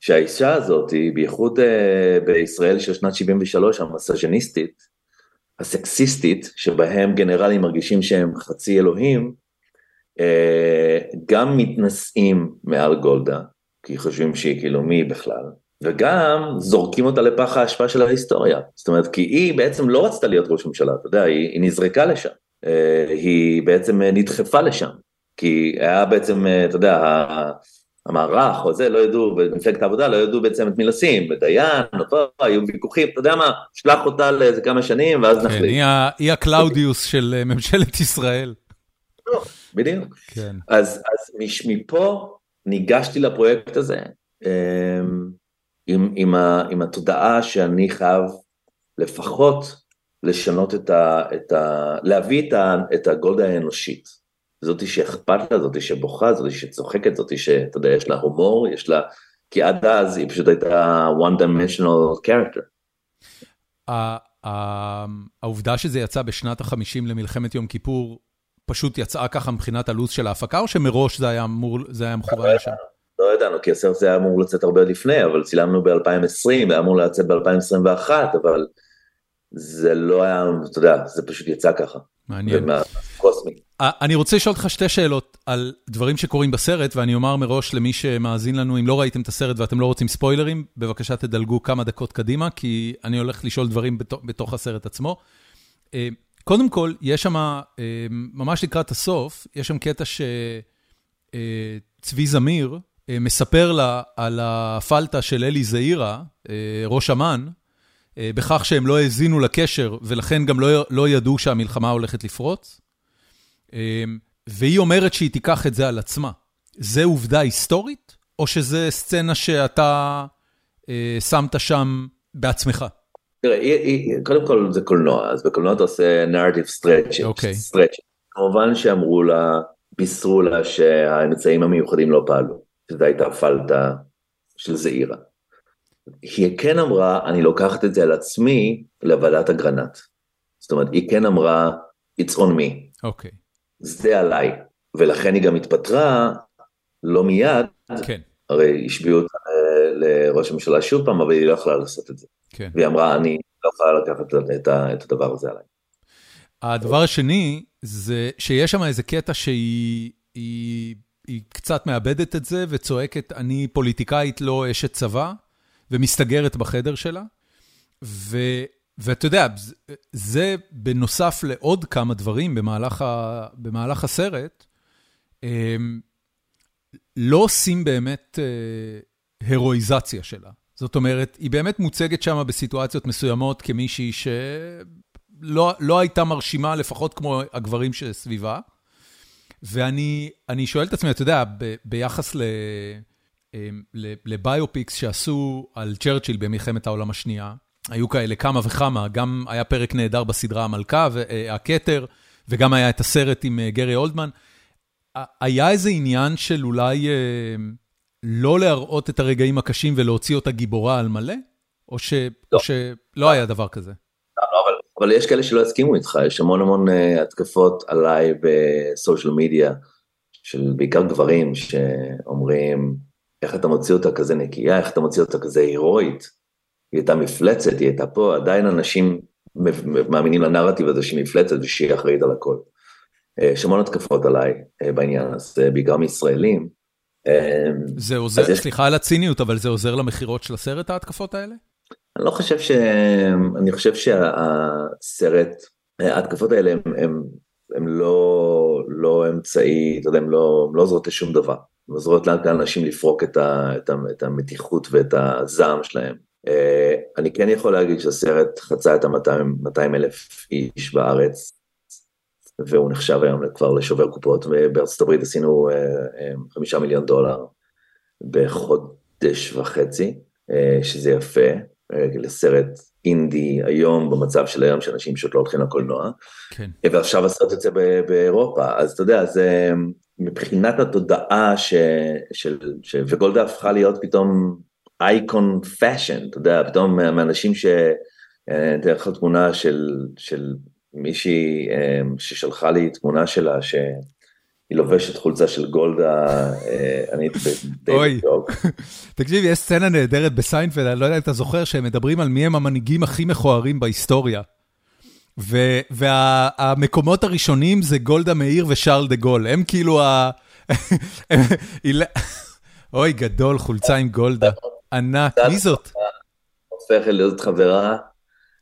שהאישה הזאת, בייחוד אה, בישראל של שנת 73, המסאז'ניסטית, הסקסיסטית, שבהם גנרלים מרגישים שהם חצי אלוהים, אה, גם מתנשאים מעל גולדה, כי חושבים שהיא כאילו מי בכלל, וגם זורקים אותה לפח האשפה של ההיסטוריה. זאת אומרת, כי היא בעצם לא רצתה להיות ראש ממשלה, אתה יודע, היא, היא נזרקה לשם. אה, היא בעצם נדחפה לשם. כי היה בעצם, אה, אתה יודע, המערך או זה, לא ידעו, במפלגת העבודה לא ידעו בעצם את מי לשים, בדיין, אותו, היו ויכוחים, אתה יודע מה, שלח אותה לאיזה כמה שנים ואז כן, נחליט. היא הקלאודיוס של אה, ממשלת ישראל. לא, בדיוק. כן. אז, אז מפה ניגשתי לפרויקט הזה, עם, עם, ה, עם התודעה שאני חייב לפחות לשנות את ה... את ה להביא את, ה, את הגולדה האנושית. זאתי שאכפת לה, זאתי שבוכה, זאתי שצוחקת, זאתי שאתה יודע, יש לה הומור, יש לה... כי עד אז היא פשוט הייתה one dimensional character. העובדה שזה יצא בשנת החמישים למלחמת יום כיפור, פשוט יצאה ככה מבחינת הלו"ז של ההפקה, או שמראש זה היה אמור, זה היה מכוון לשם? לא ידענו, כי הסרט הזה היה אמור לצאת הרבה לפני, אבל צילמנו ב-2020, היה אמור לצאת ב-2021, אבל זה לא היה, אתה יודע, זה פשוט יצא ככה. מעניין. קוסמי. אני רוצה לשאול אותך שתי שאלות על דברים שקורים בסרט, ואני אומר מראש למי שמאזין לנו, אם לא ראיתם את הסרט ואתם לא רוצים ספוילרים, בבקשה תדלגו כמה דקות קדימה, כי אני הולך לשאול דברים בתוך הסרט עצמו. אה, קודם כל, יש שם, אה, ממש לקראת הסוף, יש שם קטע שצבי אה, זמיר, אה, מספר לה על הפלטה של אלי זעירה, אה, ראש אמ"ן, אה, בכך שהם לא האזינו לקשר, ולכן גם לא, לא ידעו שהמלחמה הולכת לפרוץ. והיא אומרת שהיא תיקח את זה על עצמה. זה עובדה היסטורית, או שזה סצנה שאתה אה, שמת שם בעצמך? תראה, קודם כל זה קולנוע, אז בקולנוע אתה עושה narrative stretch. אוקיי. Okay. כמובן שאמרו לה, בישרו לה שהאמצעים המיוחדים לא פעלו. שזו הייתה פלטה של זעירה. היא כן אמרה, אני לוקחת את זה על עצמי לוועדת אגרנט. זאת אומרת, היא כן אמרה, it's on me. אוקיי. Okay. זה עליי. ולכן היא גם התפטרה, לא מיד, כן. הרי השביעו אותה אה, לראש הממשלה שוב פעם, אבל היא לא יכלה לעשות את זה. כן. והיא אמרה, אני לא יכולה לקחת את, את הדבר הזה עליי. הדבר השני, זה שיש שם איזה קטע שהיא היא, היא קצת מאבדת את זה וצועקת, אני פוליטיקאית לא אשת צבא, ומסתגרת בחדר שלה. ו, ואתה יודע, זה, בנוסף לעוד כמה דברים במהלך, ה, במהלך הסרט, אמ, לא עושים באמת אה, הרואיזציה שלה. זאת אומרת, היא באמת מוצגת שם בסיטואציות מסוימות כמישהי שלא לא הייתה מרשימה, לפחות כמו הגברים שסביבה. ואני שואל את עצמי, אתה יודע, ב, ביחס ל, אמ, לביופיקס שעשו על צ'רצ'יל במלחמת העולם השנייה, היו כאלה כמה וכמה, גם היה פרק נהדר בסדרה המלכה, אה, הכתר, וגם היה את הסרט עם אה, גרי אולדמן. היה איזה עניין של אולי אה, לא להראות את הרגעים הקשים ולהוציא אותה גיבורה על מלא? או, ש, לא. או שלא היה דבר כזה? אבל, יש כאלה שלא יסכימו איתך, יש המון המון uh, התקפות עליי בסושיאל מדיה, של בעיקר גברים שאומרים, איך אתה מוציא אותה כזה נקייה, איך אתה מוציא אותה כזה הירואית, היא הייתה מפלצת, היא הייתה פה, עדיין אנשים מאמינים לנרטיב הזה שהיא מפלצת ושהיא אחראית על הכל. אה, יש המון התקפות עליי אה, בעניין הזה, בעיקר מישראלים. אה, זה עוזר, יש... סליחה על הציניות, אבל זה עוזר למכירות של הסרט, ההתקפות האלה? אני לא חושב ש... אני חושב שהסרט, ההתקפות האלה הם, הם, הם לא, לא אמצעי, אתה יודע, הם לא, הם לא עוזרות לשום דבר. הם עוזרות לאנשים לפרוק את, ה, את, ה, את המתיחות ואת הזעם שלהם. אני כן יכול להגיד שהסרט חצה את ה-200 אלף איש בארץ, והוא נחשב היום כבר לשובר קופות, ובארצות הברית עשינו אה, אה, חמישה מיליון דולר בחודש וחצי, אה, שזה יפה, לסרט אינדי היום, במצב של היום שאנשים פשוט לא הולכים לקולנוע, כן. ועכשיו הסרט יוצא באירופה, אז אתה יודע, זה מבחינת התודעה ש, של, ש, וגולדה הפכה להיות פתאום icon fashion, אתה יודע, פתאום מאנשים ש... תראה לך תמונה של, של מישהי אמ, ששלחה לי תמונה שלה שהיא לובשת חולצה של גולדה, אה, אני הייתי אוי, *laughs* תקשיב, יש סצנה נהדרת בסיינפלד, אני לא יודע אם אתה זוכר, שהם מדברים על מי הם המנהיגים הכי מכוערים בהיסטוריה. והמקומות הראשונים זה גולדה מאיר ושארל דה גול, הם כאילו ה... *laughs* *laughs* אוי, גדול, חולצה עם גולדה, ענק, מי זאת? הופכת להיות חברה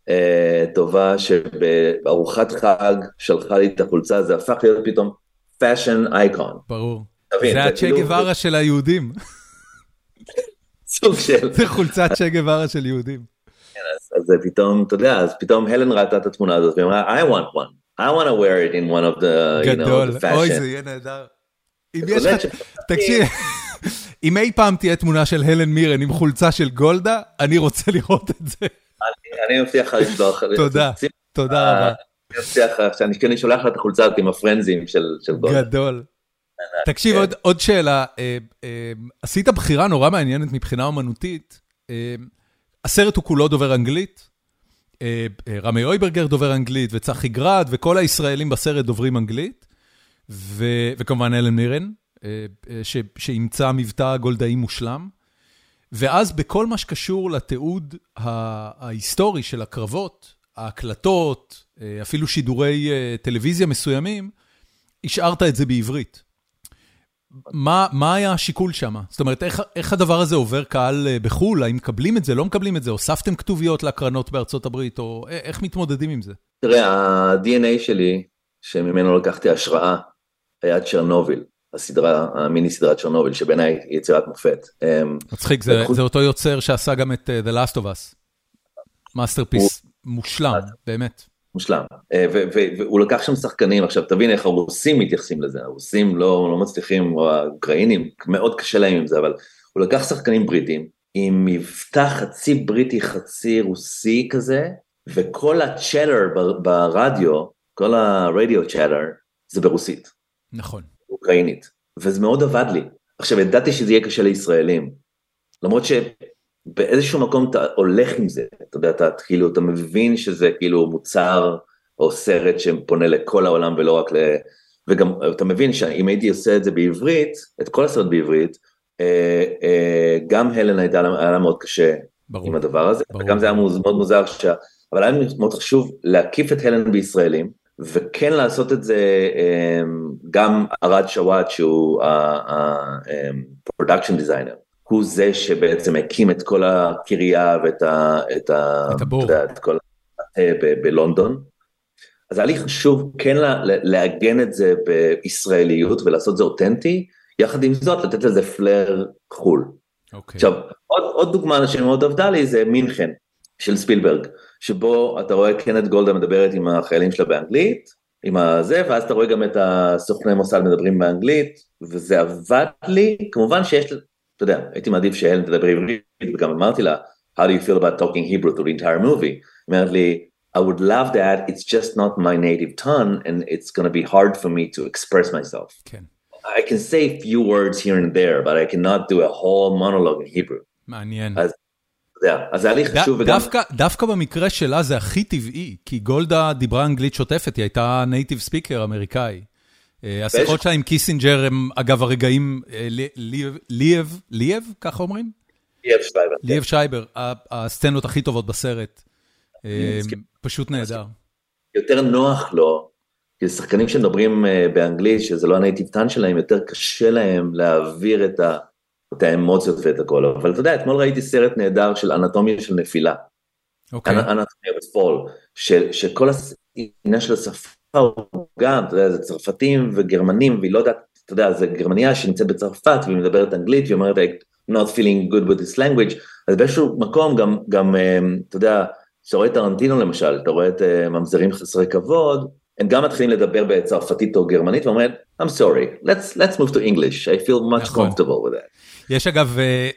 אה, טובה שבארוחת חג שלחה לי את החולצה, זה הפך להיות פתאום fashion icon. ברור. זה הצ'ה כאילו- גווארה של היהודים. סוג של... זה חולצת צ'ה גווארה של יהודים. כן, אז זה פתאום, אתה יודע, אז פתאום הלן ראתה את התמונה הזאת והיא אמרה, I want one. I want to wear it in one of the, you know, the fashion. אוי, זה יהיה נהדר. אם יש לך, תקשיב, אם אי פעם תהיה תמונה של הלן מירן עם חולצה של גולדה, אני רוצה לראות את זה. אני מבטיח לך לשלוח. תודה, תודה רבה. שאני כן שולח לך את החולצה הזאת עם הפרנזים של גולדה. גדול. תקשיב, כן. עוד שאלה, אה, אה, עשית בחירה נורא מעניינת מבחינה אומנותית, אה, הסרט הוא כולו דובר אנגלית, רמי אויברגר דובר אנגלית, וצחי גרד, וכל הישראלים בסרט דוברים אנגלית, וכמובן אלן מירן, שאימצה מבטא גולדאי מושלם. ואז בכל מה שקשור לתיעוד ההיסטורי של הקרבות, ההקלטות, אה, אפילו שידורי אה, טלוויזיה מסוימים, השארת את זה בעברית. מה, מה היה השיקול שם? זאת אומרת, איך, איך הדבר הזה עובר קהל אה, בחו"ל? האם מקבלים את זה, לא מקבלים את זה? הוספתם כתוביות להקרנות בארצות הברית, או איך מתמודדים עם זה? תראה, ה-DNA שלי, שממנו לקחתי השראה, היה צ'רנוביל. הסדרה, המיני סדרת צ'רנוביל, שבעיניי היא יצירת מופת. אמ, מצחיק, זה, זה אותו יוצר שעשה גם את uh, The Last of Us. masterpiece מושלם, באמת. מושלם, אה, והוא לקח שם שחקנים, עכשיו תבין איך הרוסים מתייחסים לזה, הרוסים לא, לא מצליחים, או האוקראינים, מאוד קשה להם עם זה, אבל הוא לקח שחקנים בריטים, עם מבטא חצי בריטי חצי רוסי כזה, וכל הצ'אטר ברדיו, כל הרדיו צ'אטר, זה ברוסית. נכון. אוקראינית, וזה מאוד עבד לי. עכשיו, ידעתי שזה יהיה קשה לישראלים, למרות שבאיזשהו מקום אתה הולך עם זה, אתה יודע, אתה כאילו, אתה מבין שזה כאילו מוצר או סרט שפונה לכל העולם ולא רק ל... וגם אתה מבין שאם הייתי עושה את זה בעברית, את כל הסרט בעברית, אה, אה, גם הלן הייתה היה לה מאוד קשה ברור, עם הדבר הזה, ברור. וגם זה היה מאוד מוזר, ש... אבל היה מאוד חשוב להקיף את הלן בישראלים, וכן לעשות את זה, אמ, גם ארד שוואט שהוא ה-production designer, הוא זה שבעצם הקים את כל הקריה ואת ה... את, ה, את הבור. את כל ב- בלונדון. אז היה לי חשוב כן לה, לעגן את זה בישראליות ולעשות זה אותנטי, יחד עם זאת לתת לזה פלר חו"ל. אוקיי. עכשיו, עוד, עוד דוגמה שמאוד עבדה לי זה מינכן של ספילברג, שבו אתה רואה כן את גולדה מדברת עם החיילים שלה באנגלית, עם הזה, ואז אתה רואה גם את הסוכני מוסד מדברים באנגלית, וזה עבד לי, כמובן שיש, אתה יודע, הייתי מעדיף שהלן תדבר עברית, וגם אמרתי לה, how do you feel about talking Hebrew through the entire movie? אמרת לי, I would love that, it's just not my native tongue, and it's going to be hard for me to express myself. כן, I can say a few words here and there, but I cannot do a whole monologue in Hebrew. מעניין. אז, יודע, אז היה לי ד- חשוב, וגם, דווקא, דווקא במקרה שלה זה הכי טבעי, כי גולדה דיברה אנגלית שוטפת, היא הייתה native speaker אמריקאי. אה, השיחות שלה עם קיסינג'ר הם, אגב, הרגעים, אה, לי- ליאב, ליאב, ככה אומרים? ליאב שרייבר. ליאב שרייבר, הסצנות הכי טובות בסרט. אה. פשוט נהדר. יותר נוח לו, כי שחקנים שמדברים באנגלית, שזה לא הנייטיב טן שלהם, יותר קשה להם להעביר את, ה, את האמוציות ואת הכל. אבל אתה יודע, אתמול ראיתי סרט נהדר של אנטומיה של נפילה. אוקיי. אנטומיה בפול, שכל העניין של השפה גם, אתה יודע, זה צרפתים וגרמנים, והיא לא יודעת, אתה יודע, זה גרמניה שנמצאת בצרפת והיא מדברת אנגלית, והיא אומרת, I'm not feeling good with this language, אז באיזשהו מקום גם, גם, אה, אתה יודע, כשאתה רואה את טרנטינו למשל, אתה רואה את אה, ממזרים חסרי כבוד, הם גם מתחילים לדבר בצרפתית או גרמנית ואומרים, I'm sorry, let's, let's move to English, I feel much נכון. comfortable with that. יש אגב, אה,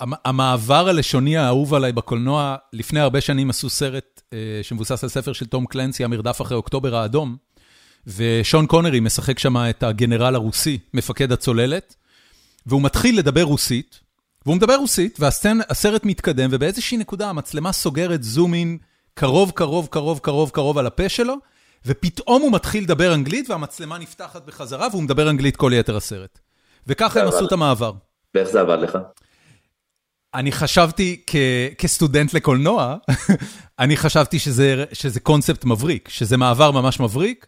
המ- המעבר הלשוני האהוב עליי בקולנוע, לפני הרבה שנים עשו סרט שמבוסס על ספר של תום קלנסי, המרדף אחרי אוקטובר האדום, ושון קונרי משחק שם את הגנרל הרוסי, מפקד הצוללת, והוא מתחיל לדבר רוסית, והוא מדבר רוסית, והסרט מתקדם, ובאיזושהי נקודה המצלמה סוגרת זום אין קרוב, קרוב, קרוב, קרוב, קרוב על הפה שלו, ופתאום הוא מתחיל לדבר אנגלית, והמצלמה נפתחת בחזרה, והוא מדבר אנגלית כל יתר הסרט. וככה הם עשו את המעבר. ואיך זה עבד לך? אני חשבתי כ, כסטודנט לקולנוע, *laughs* אני חשבתי שזה, שזה קונספט מבריק, שזה מעבר ממש מבריק.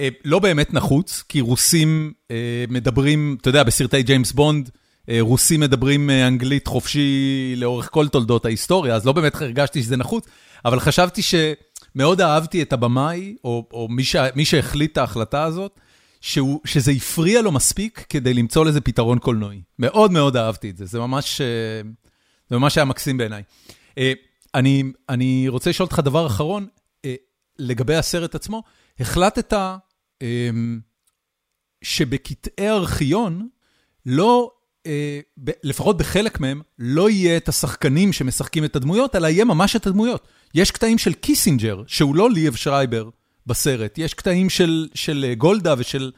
אה, לא באמת נחוץ, כי רוסים אה, מדברים, אתה יודע, בסרטי ג'יימס בונד, אה, רוסים מדברים אנגלית חופשי לאורך כל תולדות ההיסטוריה, אז לא באמת הרגשתי שזה נחוץ, אבל חשבתי שמאוד אהבתי את הבמאי, או, או מי, ש, מי שהחליט את ההחלטה הזאת, שהוא, שזה הפריע לו מספיק כדי למצוא לזה פתרון קולנועי. מאוד מאוד אהבתי את זה, זה ממש, זה ממש היה מקסים בעיניי. אה, אני, אני רוצה לשאול אותך דבר אחרון, אה, לגבי הסרט עצמו, החלטת אה, שבקטעי ארכיון, לא, אה, לפחות בחלק מהם, לא יהיה את השחקנים שמשחקים את הדמויות, אלא יהיה ממש את הדמויות. יש קטעים של קיסינג'ר, שהוא לא ליאב שרייבר בסרט, יש קטעים של, של גולדה ושל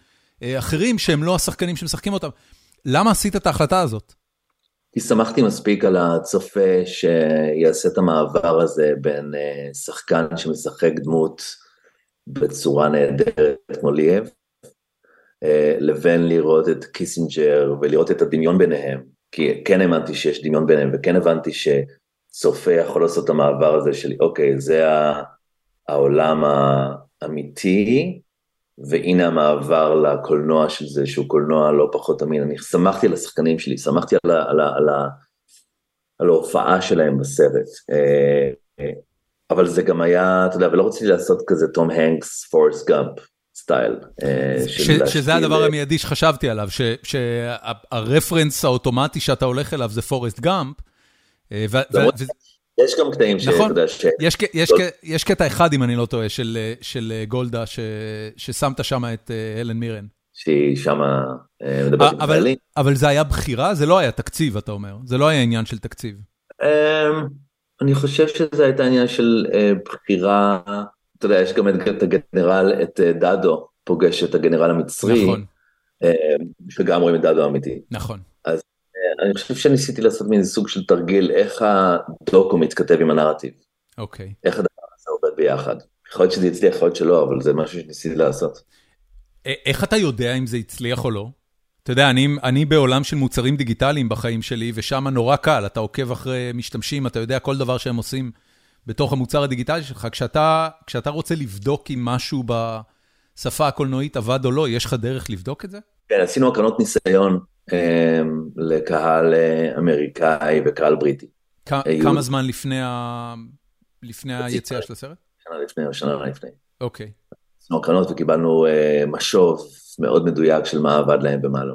אחרים שהם לא השחקנים שמשחקים אותם. למה עשית את ההחלטה הזאת? כי סמכתי מספיק על הצופה שיעשה את המעבר הזה בין אה, שחקן שמשחק דמות בצורה נהדרת כמו ליאב, אה, לבין לראות את קיסינג'ר ולראות את הדמיון ביניהם, כי כן האמנתי שיש דמיון ביניהם וכן הבנתי שצופה יכול לעשות את המעבר הזה של אוקיי זה העולם האמיתי והנה המעבר לקולנוע של זה שהוא קולנוע לא פחות אמין, אני סמכתי על השחקנים שלי, סמכתי על, ה, על, ה, על, ה, על ההופעה שלהם בסרט, אבל זה גם היה, אתה יודע, ולא רציתי לעשות כזה תום הנקס, פורסט גאמפ style. שזה הדבר המיידי שחשבתי עליו, שהרפרנס האוטומטי שאתה הולך אליו זה פורסט גאמפ. יש גם קטעים שאתה נכון, יודע ש... יש קטע אחד, אם אני לא טועה, של גולדה, ששמת שם את הלן מירן. שהיא שמה מדברת עם חיילים. אבל זה היה בחירה? זה לא היה תקציב, אתה אומר. זה לא היה עניין של תקציב. אני חושב שזה הייתה עניין של בחירה, אתה יודע, יש גם את הגנרל, את דדו, פוגש את הגנרל המצרי. נכון. שגם רואים את דדו האמיתי. נכון. אז אני חושב שניסיתי לעשות מין סוג של תרגיל, איך הדוקו מתכתב עם הנרטיב. אוקיי. איך הדבר הזה עובד ביחד. יכול להיות שזה יצליח, יכול להיות שלא, אבל זה משהו שניסיתי לעשות. איך אתה יודע אם זה הצליח או לא? אתה יודע, אני, אני בעולם של מוצרים דיגיטליים בחיים שלי, ושם נורא קל, אתה עוקב אחרי משתמשים, אתה יודע כל דבר שהם עושים בתוך המוצר הדיגיטלי שלך, כשאתה, כשאתה רוצה לבדוק אם משהו בשפה הקולנועית עבד או לא, יש לך דרך לבדוק את זה? כן, עשינו הקרנות ניסיון אה, לקהל אה, אמריקאי וקהל בריטי. היו- כמה זמן לפני, היציאה של הסרט? שנה לפני או שנה לפני. אוקיי. עשינו הקרנות וקיבלנו אה, משוב מאוד מדויק של מה עבד להם ומה לא.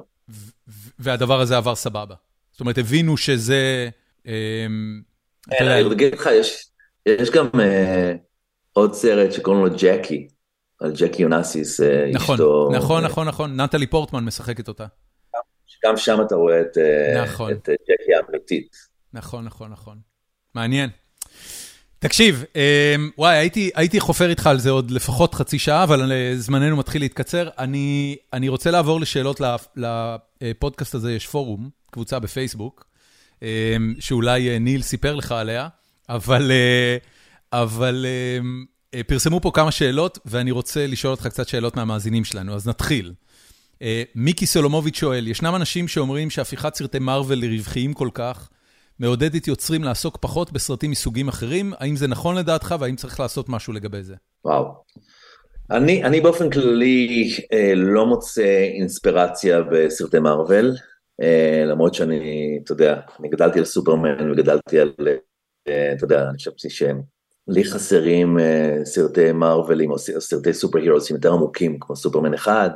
והדבר הזה עבר סבבה. זאת אומרת, הבינו שזה... אמ, אני אגיד לך, יש, גם אה, עוד סרט שקוראים לו ג'קי, על ג'קי אונסיס, אה, נכון, אשתו. נכון, אה, נכון, נכון, נטלי פורטמן משחקת אותה. גם שם אתה רואה את, אה, נכון. את אה, ג'קי האמיתית. נכון, נכון, נכון. מעניין. תקשיב, אמ, וואי, הייתי, הייתי חופר איתך על זה עוד לפחות חצי שעה, אבל אה, זמננו מתחיל להתקצר. אני, אני רוצה לעבור לשאלות לפ- לפודקאסט הזה, יש פורום, קבוצה בפייסבוק, אמ, שאולי ניל סיפר לך עליה, אבל, אבל אמ, פרסמו פה כמה שאלות, ואני רוצה לשאול אותך קצת שאלות מהמאזינים שלנו, אז נתחיל. אה, מיקי סולומוביץ' שואל, ישנם אנשים שאומרים שהפיכת סרטי מארוול לרווחיים כל כך, מעודדת יוצרים לעסוק פחות בסרטים מסוגים אחרים, האם זה נכון לדעתך והאם צריך לעשות משהו לגבי זה? וואו. אני, אני באופן כללי אה, לא מוצא אינספירציה בסרטי מארוול, אה, למרות שאני, אתה יודע, אני גדלתי על סופרמן וגדלתי על, אה, אתה יודע, אני חשבתי שהם, לי חסרים אה, סרטי מארוולים או סרטי סופר הירוס יותר עמוקים כמו סופרמן אחד,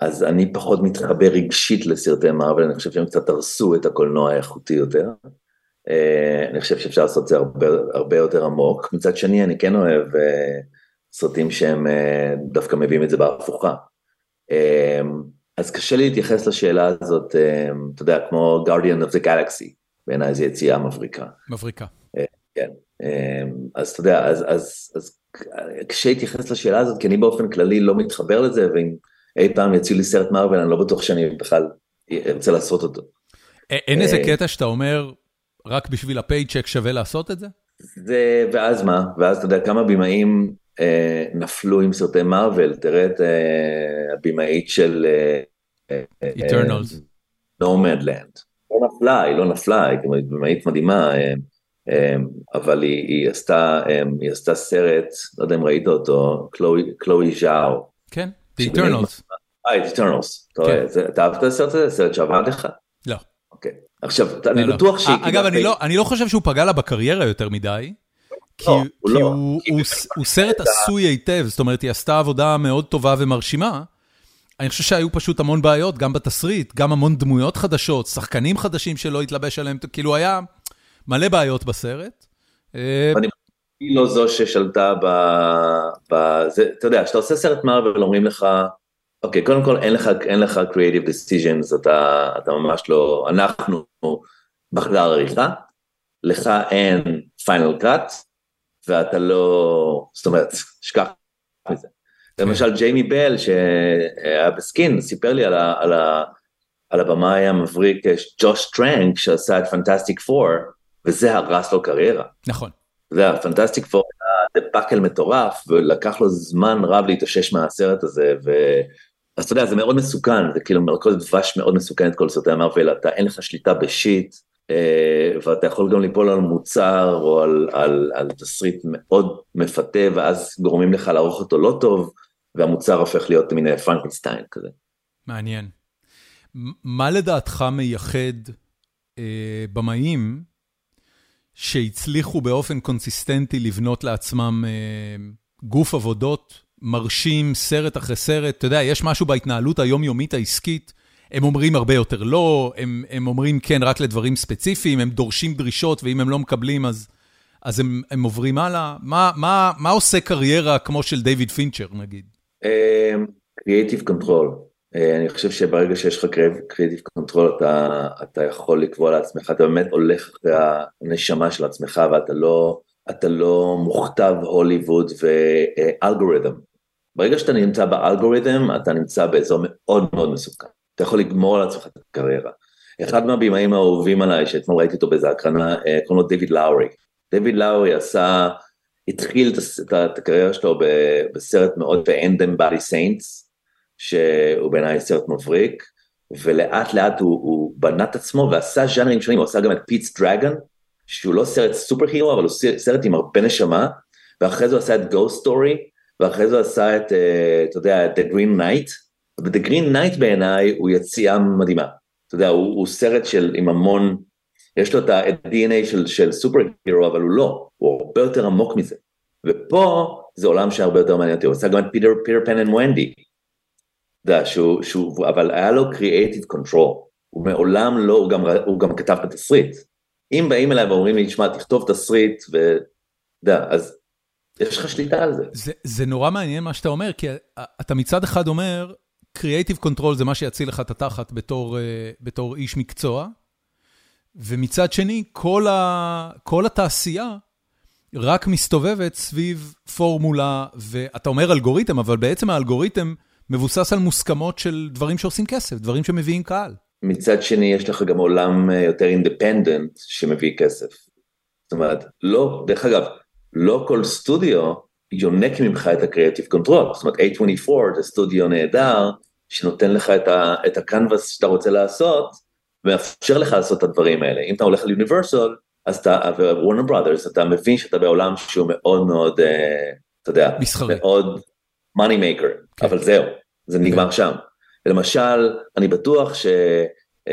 אז אני פחות מתחבר רגשית לסרטי מארוול, אני חושב שהם קצת הרסו את הקולנוע האיכותי יותר. אה, אני חושב שאפשר לעשות את זה הרבה, הרבה יותר עמוק. מצד שני, אני כן אוהב אה, סרטים שהם אה, דווקא מביאים את זה בהפוכה. אה, אז קשה לי להתייחס לשאלה הזאת, אה, אתה יודע, כמו Guardian of the Galaxy, בעיניי זו יציאה מבריקה. מבריקה. כן, אז אתה יודע, אז, אז, אז קשה להתייחס לשאלה הזאת, כי אני באופן כללי לא מתחבר לזה, ואם אי פעם יציעו לי סרט מארוול, אני לא בטוח שאני בכלל ארצה לעשות אותו. אין איזה אה, קטע שאתה אומר, רק בשביל הפייצ'ק שווה לעשות את זה? זה, ואז מה? ואז אתה יודע כמה במאים אה, נפלו עם סרטי מארוול, תראה את אה, הבמאית של אה, Eternals. נומדלנד. לא נפלה, היא לא נפלה, היא במאית מדהימה, אה, אה, אבל היא, היא, עשתה, אה, היא עשתה סרט, לא יודע אם ראית אותו, קלואי, ז'או. כן, The Eternals. אה, את Eternals. אתה כן. אתה אהבת את הסרט הזה? סרט שעבד לך? לא. אוקיי. עכשיו, אני לא, לא. בטוח שהיא... א- אגב, אני לא- אני לא חושב שהוא פגע לה בקריירה יותר מדי. כי לא, הוא כי לא. הוא- כי הוא היא ס- הוא סרט עשוי היטב, זאת אומרת, היא עשתה עבודה מאוד טובה ומרשימה. אני חושב שהיו פשוט המון בעיות, גם בתסריט, גם המון דמויות חדשות, שחקנים חדשים שלא התלבש עליהם, כאילו היה מלא בעיות בסרט. אה, אני- היא לא זו ששלטה ב... ב... זה, אתה יודע, כשאתה עושה סרט מארוול אומרים לך, אוקיי, קודם כל אין לך, אין לך creative decisions, אתה, אתה ממש לא, אנחנו בחדר עריכה, לך אין final cut, ואתה לא, זאת אומרת, שכח מזה. למשל ג'יימי בל שהיה בסקין, סיפר לי על, ה, על, ה, על הבמאי המבריק ג'וש טרנק שעשה את פנטסטיק פור, וזה הרס לו קריירה. נכון. זה הפנטסטיק פור היה דבקל מטורף, ולקח לו זמן רב להתאושש מהסרט הזה, ו... אז אתה יודע, זה מאוד מסוכן, זה כאילו מלכודת דבש מאוד מסוכנת כל סרטי המרוויל, אתה אין לך שליטה בשיט, אה, ואתה יכול גם ליפול על מוצר או על, על, על תסריט מאוד מפתה, ואז גורמים לך לערוך אותו לא טוב, והמוצר הופך להיות מין פרנקנשטיין כזה. מעניין. מה לדעתך מייחד אה, במאים שהצליחו באופן קונסיסטנטי לבנות לעצמם אה, גוף עבודות מרשים, סרט אחרי סרט? אתה יודע, יש משהו בהתנהלות היומיומית העסקית, הם אומרים הרבה יותר לא, הם, הם אומרים כן רק לדברים ספציפיים, הם דורשים דרישות, ואם הם לא מקבלים אז, אז הם, הם עוברים הלאה. מה, מה, מה עושה קריירה כמו של דיוויד פינצ'ר, נגיד? creative control. אה, אני חושב שברגע שיש לך creative control אתה, אתה יכול לקבוע לעצמך, אתה באמת הולך אחרי הנשמה של עצמך ואתה לא, לא מוכתב הוליווד ואלגוריתם. ברגע שאתה נמצא באלגוריתם אתה נמצא באזור מאוד מאוד מסוכן. אתה יכול לגמור על עצמך את הקריירה. אחד מהבימאים האהובים עליי שאתמול ראיתי אותו באיזה הקרנה, אה, קוראים לו דיוויד לאורי. דיוויד לאורי עשה, התחיל את הקריירה שלו בסרט מאוד, ב-Ain't Them Bodies Saints, שהוא בעיניי סרט מבריק, ולאט לאט הוא, הוא בנה את עצמו ועשה ז'אנרים שונים, הוא עשה גם את Pete's Dragon, שהוא לא סרט superhero, אבל הוא סרט עם הרבה נשמה, ואחרי זה הוא עשה את Ghost Story, ואחרי זה הוא עשה את, אה, אתה יודע, The Green Knight, ו-The Green Knight בעיניי הוא יציאה מדהימה. אתה יודע, הוא, הוא סרט של, עם המון, יש לו את ה-DNA של, של superhero, אבל הוא לא, הוא הרבה יותר עמוק מזה. ופה זה עולם שהרבה יותר מעניין אותי, הוא עשה גם את Peter Pan and, שהוא, שהוא, אבל היה לו creative control, הוא מעולם לא, הוא גם, הוא גם כתב את התסריט. אם באים אליי ואומרים לי, שמע, תכתוב תסריט, ואתה יודע, אז יש לך שליטה על זה. זה. זה נורא מעניין מה שאתה אומר, כי אתה מצד אחד אומר, Creative Control זה מה שיציל לך את התחת בתור, בתור איש מקצוע, ומצד שני, כל, ה, כל התעשייה רק מסתובבת סביב פורמולה, ואתה אומר אלגוריתם, אבל בעצם האלגוריתם מבוסס על מוסכמות של דברים שעושים כסף, דברים שמביאים קהל. מצד שני, יש לך גם עולם יותר אינדפנדנט שמביא כסף. זאת אומרת, לא, דרך אגב, לא כל סטודיו יונק ממך את ה-Creative Control, זאת אומרת A24 זה סטודיו נהדר, שנותן לך את, ה- את הקנבס שאתה רוצה לעשות, ומאפשר לך לעשות את הדברים האלה. אם אתה הולך על יוניברסל, אז אתה, ווורנר בראדרס, אתה מבין שאתה בעולם שהוא מאוד מאוד, אה, אתה יודע, מסחרי. מאוד money maker, כן. אבל זהו, זה כן. נגמר שם. למשל, אני בטוח שב-Last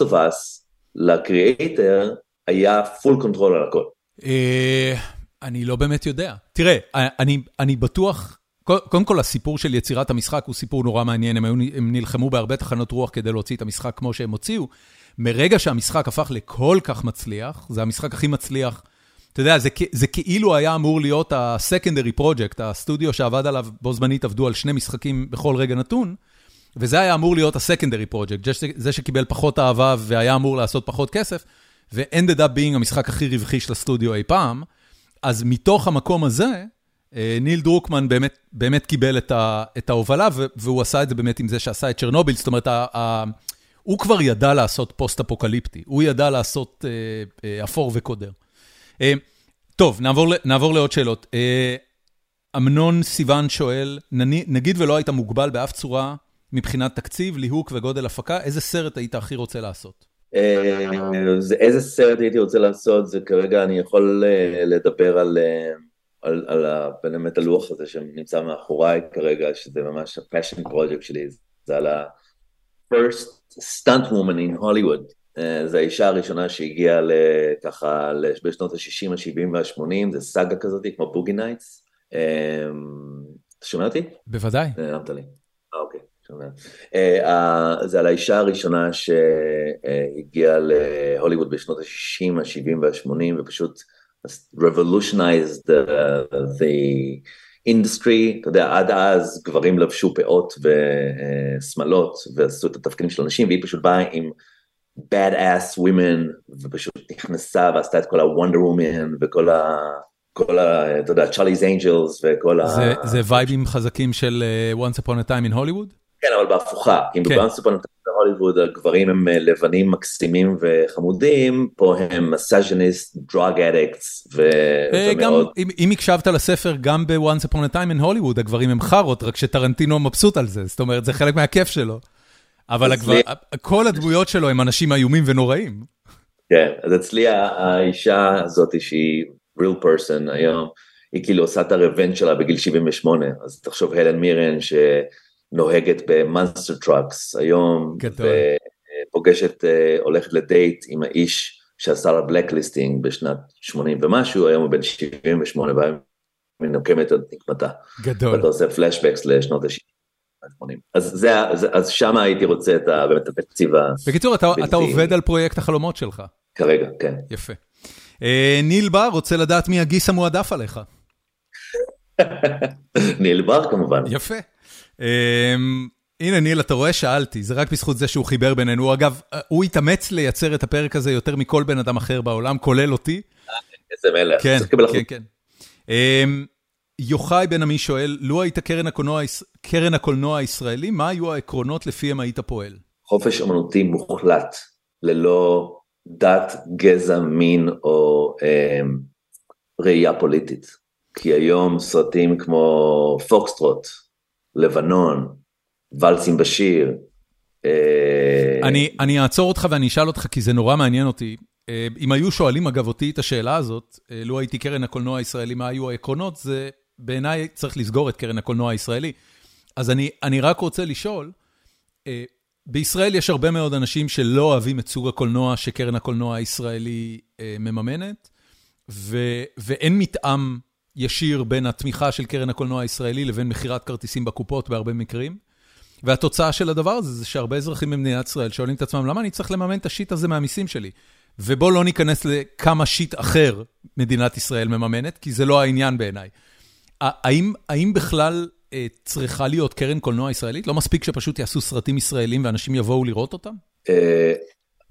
of Us, לקריאייטר היה full control על הכל. אה, אני לא באמת יודע. תראה, אני, אני בטוח, קודם כל הסיפור של יצירת המשחק הוא סיפור נורא מעניין, הם, היו, הם נלחמו בהרבה תחנות רוח כדי להוציא את המשחק כמו שהם הוציאו. מרגע שהמשחק הפך לכל כך מצליח, זה המשחק הכי מצליח, אתה יודע, זה, זה כאילו היה אמור להיות ה-Secondary Project, הסטודיו שעבד עליו, בו זמנית עבדו על שני משחקים בכל רגע נתון, וזה היה אמור להיות ה-Secondary Project, זה שקיבל פחות אהבה והיה אמור לעשות פחות כסף, ו-ended up being המשחק הכי רווחי של הסטודיו אי פעם, אז מתוך המקום הזה, אה, ניל דרוקמן באמת, באמת קיבל את, ה, את ההובלה, והוא עשה את זה באמת עם זה שעשה את צ'רנוביל, זאת אומרת, ה, ה, הוא כבר ידע לעשות פוסט-אפוקליפטי, הוא ידע לעשות אה, אה, אפור וקודר. אה, טוב, נעבור, נעבור לעוד שאלות. אה, אמנון סיוון שואל, נגיד ולא היית מוגבל באף צורה מבחינת תקציב, ליהוק וגודל הפקה, איזה סרט היית הכי רוצה לעשות? אה, איזה סרט הייתי רוצה לעשות, זה כרגע אני יכול לדבר על, על, על באמת הלוח הזה שנמצא מאחוריי כרגע, שזה ממש ה-passion project שלי, זה על ה-first stunt woman in Hollywood. זו האישה הראשונה שהגיעה ככה בשנות ה-60, ה-70 וה-80, זה סאגה כזאת כמו Boogie Nights. אתה שומע אותי? בוודאי. הרמת לי. אה, אוקיי. אה, זה על האישה הראשונה שהגיעה להוליווד בשנות ה-60, ה-70 וה-80 ופשוט revolutionized the, the industry, אתה יודע, עד אז גברים לבשו פאות ושמלות ועשו את התפקידים של אנשים והיא פשוט באה עם bad ass women ופשוט נכנסה ועשתה את כל ה-Wonder Woman וכל ה... כל ה... אתה יודע, Charlie's Angels וכל זה, ה... זה וייבים חזקים של uh, Once Upon a Time in Hollywood? כן, אבל בהפוכה, כי כן. בגלל בהוליווד הגברים הם אה, לבנים מקסימים וחמודים, פה הם מסאז'ניסט, דרוג אדיקטס, ומאוד... אם הקשבת לספר, גם ב-Once Upon a Time in Hollywood, הגברים הם חארות, רק שטרנטינו מבסוט על זה, זאת אומרת, זה חלק מהכיף שלו. אבל כל הדמויות שלו הם אנשים איומים ונוראים. כן, אז אצלי האישה הזאת שהיא real person היום, היא כאילו עושה את ה-revenge שלה בגיל 78, אז תחשוב הלן מירן, ש... נוהגת במאנסטר טראקס היום, גדול. ופוגשת, אה, הולכת לדייט עם האיש שעשה לה blacklisting בשנת 80 ומשהו, היום הוא בן 78 והיא נוקמת את נקמתה. גדול. ואתה עושה flashbacks לשנות ה-80. אז, זה, אז שם הייתי רוצה את ה, באמת את התקציב הבלתי. בקיצור, אתה, אתה עובד על פרויקט החלומות שלך. כרגע, כן. יפה. אה, ניל בר רוצה לדעת מי הגיס המועדף עליך. *laughs* ניל בר כמובן. יפה. Um, הנה ניל, אתה רואה, שאלתי, זה רק בזכות זה שהוא חיבר בינינו. אגב, הוא התאמץ לייצר את הפרק הזה יותר מכל בן אדם אחר בעולם, כולל אותי. איזה מלך. כן, כן, כן. יוחאי בן עמי שואל, לו היית קרן הקולנוע, קרן הקולנוע הישראלי, מה היו העקרונות לפיהם היית פועל? חופש אמנותי מוחלט, ללא דת, גזע, מין או אה, ראייה פוליטית. כי היום סרטים כמו פוקסטרוט, לבנון, ולסים בשיר. אה, אני, אני אעצור אותך ואני אשאל אותך, כי זה נורא מעניין אותי. אם היו שואלים אגב אותי את השאלה הזאת, לו הייתי קרן הקולנוע הישראלי, מה היו העקרונות, זה בעיניי צריך לסגור את קרן הקולנוע הישראלי. אז אני, אני רק רוצה לשאול, בישראל יש הרבה מאוד אנשים שלא אוהבים את סוג הקולנוע שקרן הקולנוע הישראלי מממנת, ו, ואין מתאם ישיר בין התמיכה של קרן הקולנוע הישראלי לבין מכירת כרטיסים בקופות בהרבה מקרים. והתוצאה של הדבר הזה זה שהרבה אזרחים במדינת ישראל שואלים את עצמם, למה אני צריך לממן את השיט הזה מהמיסים שלי? ובואו לא ניכנס לכמה שיט אחר מדינת ישראל מממנת, כי זה לא העניין בעיניי. האם, האם בכלל אה, צריכה להיות קרן קולנוע ישראלית? לא מספיק שפשוט יעשו סרטים ישראלים ואנשים יבואו לראות אותם? אה,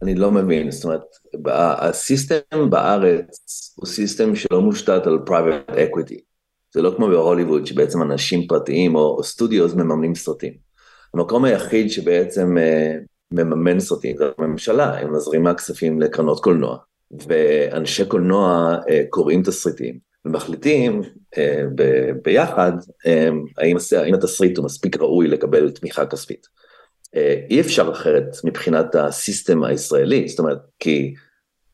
אני לא מבין, זאת אומרת, ה-system בארץ הוא system שלא מושתת על private equity. זה לא כמו בהוליווד שבעצם אנשים פרטיים או studios מממנים סרטים. המקום היחיד שבעצם אה, מממן סרטים זה הממשלה, הם מזרימה כספים לקרנות קולנוע, ואנשי קולנוע uh, קוראים תסריטים ומחליטים uh, ב- ביחד um, האם, האם התסריט הוא מספיק ראוי לקבל תמיכה כספית. אי אפשר אחרת מבחינת הסיסטם הישראלי, זאת אומרת, כי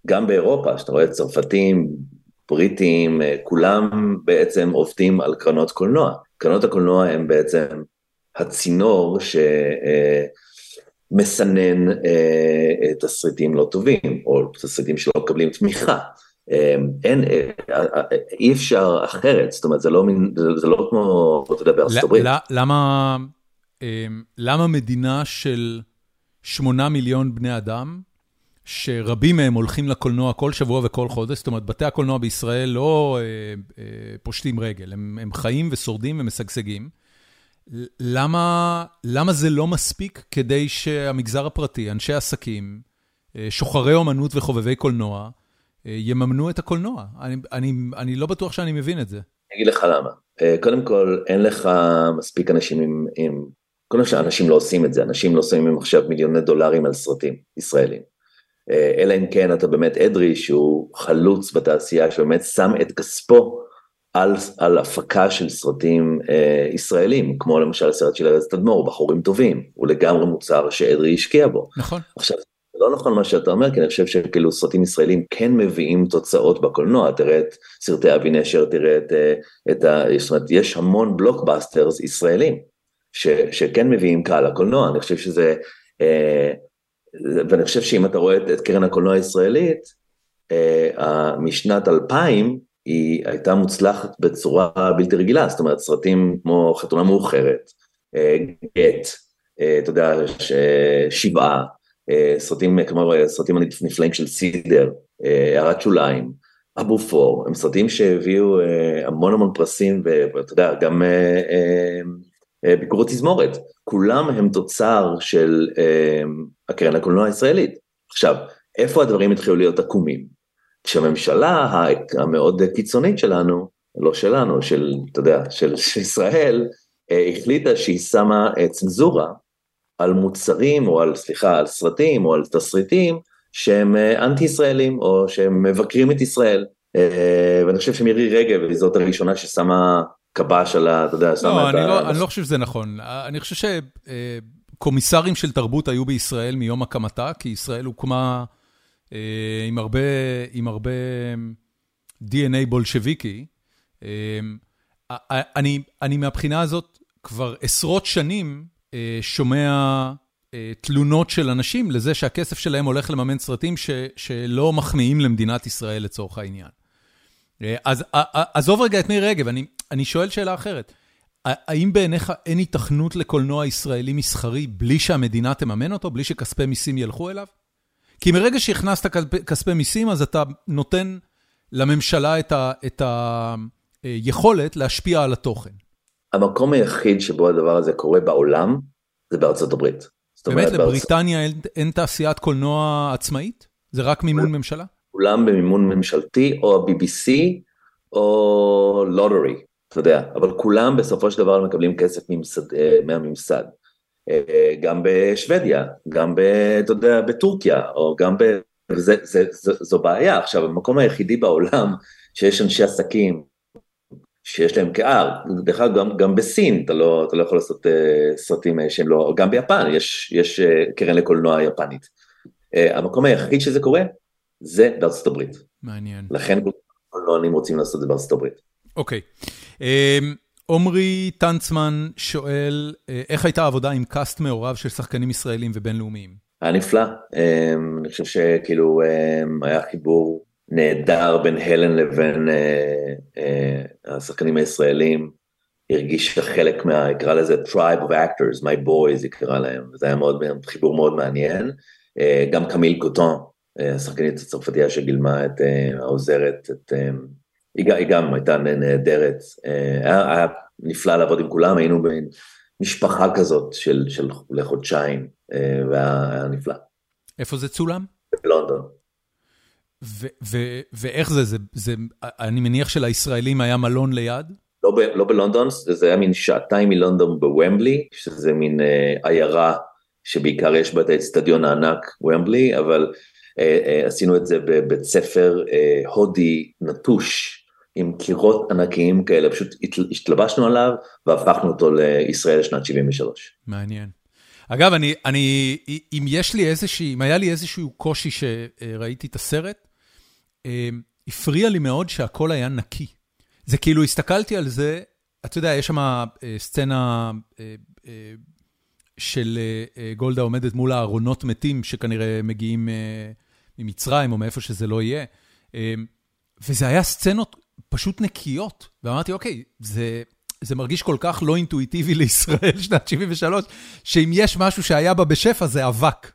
גם באירופה, שאתה רואה צרפתים, בריטים, כולם בעצם עובדים על קרנות קולנוע. קרנות הקולנוע הם בעצם הצינור שמסנן אה, תסריטים לא טובים, או תסריטים שלא מקבלים תמיכה. אין, אי אפשר אחרת, זאת אומרת, זה לא, זה לא כמו, אתה יודע, בארצות הברית. למה... למה מדינה של שמונה מיליון בני אדם, שרבים מהם הולכים לקולנוע כל שבוע וכל חודש, זאת אומרת, בתי הקולנוע בישראל לא אה, אה, פושטים רגל, הם, הם חיים ושורדים ומשגשגים. למה, למה זה לא מספיק כדי שהמגזר הפרטי, אנשי עסקים, אה, שוחרי אומנות וחובבי קולנוע, אה, יממנו את הקולנוע? אני, אני, אני לא בטוח שאני מבין את זה. אני אגיד לך למה. אה, קודם כל, אין לך מספיק אנשים עם, עם קודם כל אנשים לא עושים את זה, אנשים לא שמים עכשיו מיליוני דולרים על סרטים ישראלים. אה, אלא אם כן אתה באמת אדרי שהוא חלוץ בתעשייה שבאמת שם את כספו על, על הפקה של סרטים אה, ישראלים, כמו למשל הסרט של ארז תדמור, בחורים טובים, הוא לגמרי מוצר שאדרי השקיע בו. נכון. עכשיו, זה לא נכון מה שאתה אומר, כי אני חושב שכאילו סרטים ישראלים כן מביאים תוצאות בקולנוע, תראה את סרטי אבי נשר, תראה את, אה, את ה... זאת אומרת, יש המון בלוקבאסטרס ישראלים. ש, שכן מביאים קהל לקולנוע, אני חושב שזה, אה, ואני חושב שאם אתה רואה את, את קרן הקולנוע הישראלית, אה, משנת 2000 היא הייתה מוצלחת בצורה בלתי רגילה, זאת אומרת סרטים כמו חתונה מאוחרת, אה, גט, אה, אתה יודע, ש, שבעה, אה, סרטים כמו סרטים הנפלאים של סידר, אה, הערת שוליים, אבו פור, הם סרטים שהביאו אה, המון המון פרסים ואתה יודע, גם אה, אה, אה, ביקורות תזמורת, כולם הם תוצר של אה, הקרן הקולנוע הישראלית. עכשיו, איפה הדברים התחילו להיות עקומים? כשהממשלה המאוד קיצונית שלנו, לא שלנו, של, אתה יודע, של, של ישראל, אה, החליטה שהיא שמה צנזורה על מוצרים, או על, סליחה, על סרטים, או על תסריטים, שהם אנטי ישראלים, או שהם מבקרים את ישראל. ואני חושב שמירי רגב היא זאת הראשונה ששמה קב"ש על ה... אתה יודע, שמה לא, את ה... לא, אני לא חושב שזה נכון. אני חושב שקומיסרים של תרבות היו בישראל מיום הקמתה, כי ישראל הוקמה אה, עם הרבה, עם הרבה DNA בולשביקי. אה, אני, אני מהבחינה הזאת כבר עשרות שנים אה, שומע תלונות של אנשים לזה שהכסף שלהם הולך לממן סרטים שלא מחמיאים למדינת ישראל לצורך העניין. אז עזוב רגע את מירי רגב, אני, אני שואל שאלה אחרת. האם בעיניך אין היתכנות לקולנוע ישראלי מסחרי בלי שהמדינה תממן אותו, בלי שכספי מיסים ילכו אליו? כי מרגע שהכנסת כספי מיסים, אז אתה נותן לממשלה את היכולת להשפיע על התוכן. המקום היחיד שבו הדבר הזה קורה בעולם, זה בארצות הברית. באמת, לבריטניה בארצ... אין תעשיית קולנוע עצמאית? זה רק מימון ממשלה? כולם במימון ממשלתי, או ה-BBC, או lottery. אתה יודע, אבל כולם בסופו של דבר מקבלים כסף ממסד, אה, מהממסד. אה, גם בשוודיה, גם ב, אתה יודע, בטורקיה, או גם ב... זה, זה, זה, זו בעיה. עכשיו, המקום היחידי בעולם שיש אנשי עסקים שיש להם קהל, דרך אגב גם, גם בסין אתה לא, אתה לא יכול לעשות אה, סרטים שהם לא, גם ביפן יש, יש אה, קרן לקולנוע יפנית. Uh, המקום היחיד שזה קורה זה בארצות הברית. מעניין. לכן קולנוענים רוצים לעשות את זה בארצות הברית. אוקיי. אמ, עומרי טנצמן שואל, אה, איך הייתה העבודה עם קאסט מעורב של שחקנים ישראלים ובינלאומיים? היה נפלא, אמ, אני חושב שכאילו אמ, היה חיבור נהדר בין הלן לבין אה, אה, השחקנים הישראלים, הרגיש חלק מה, יקרא לזה Tribe of Actors, My Boys יקרא להם, זה היה מאוד, חיבור מאוד מעניין. גם קמיל קוטון, השחקנית הצרפתייה שגילמה את העוזרת, את היא, היא גם הייתה נהדרת, אה, היה, היה נפלא לעבוד עם כולם, היינו במשפחה כזאת של, של לחודשיים, אה, והיה נפלא. איפה זה צולם? בלונדון. ואיך זה, זה, זה, אני מניח שלישראלים היה מלון ליד? לא, לא בלונדון, זה היה מין שעתיים מלונדון בוומבלי, שזה מין אה, עיירה שבעיקר יש בה את האצטדיון הענק ומבלי, אבל אה, אה, עשינו את זה בבית ספר אה, הודי נטוש, עם קירות ענקיים כאלה, פשוט השתלבשנו עליו והפכנו אותו לישראל שנת 73. מעניין. אגב, אני, אני, אם יש לי איזושהי, אם היה לי איזשהו קושי שראיתי את הסרט, הפריע לי מאוד שהכל היה נקי. זה כאילו, הסתכלתי על זה, אתה יודע, יש שם אה, סצנה אה, של גולדה עומדת מול הארונות מתים, שכנראה מגיעים ממצרים או מאיפה שזה לא יהיה. וזה היה סצנות פשוט נקיות, ואמרתי, אוקיי, זה, זה מרגיש כל כך לא אינטואיטיבי לישראל *laughs* שנת 73, שאם יש משהו שהיה בה בשפע זה אבק.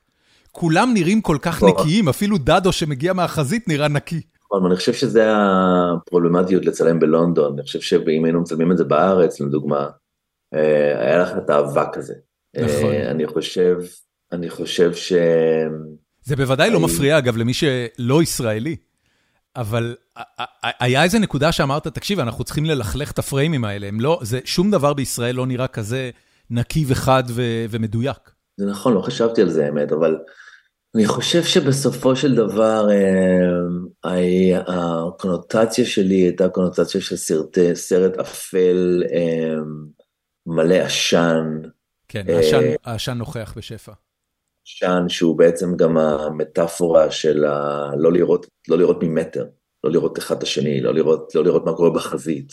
כולם נראים כל כך נקיים, אפילו דדו שמגיע מהחזית נראה נקי. נכון, אני חושב שזה הפרובלמטיות לצלם בלונדון, אני חושב שאם היינו מצלמים את זה בארץ, לדוגמה, אה, היה לך את האבק הזה. נכון. אה, אני חושב, אני חושב ש... זה בוודאי לא מפריע, אגב, למי שלא ישראלי. אבל היה איזה נקודה שאמרת, תקשיב, אנחנו צריכים ללכלך את הפריימים האלה, הם לא, זה, שום דבר בישראל לא נראה כזה נקי וחד ו, ומדויק. זה נכון, לא חשבתי על זה האמת, אבל אני חושב שבסופו של דבר אה, הקונוטציה שלי הייתה קונוטציה של סרטי, סרט אפל אה, מלא עשן. כן, העשן, אה, העשן נוכח בשפע. עשן שהוא בעצם גם המטאפורה של ה... לא לראות, לא לראות ממטר, לא לראות אחד את השני, לא לראות, לא לראות מה קורה בחזית.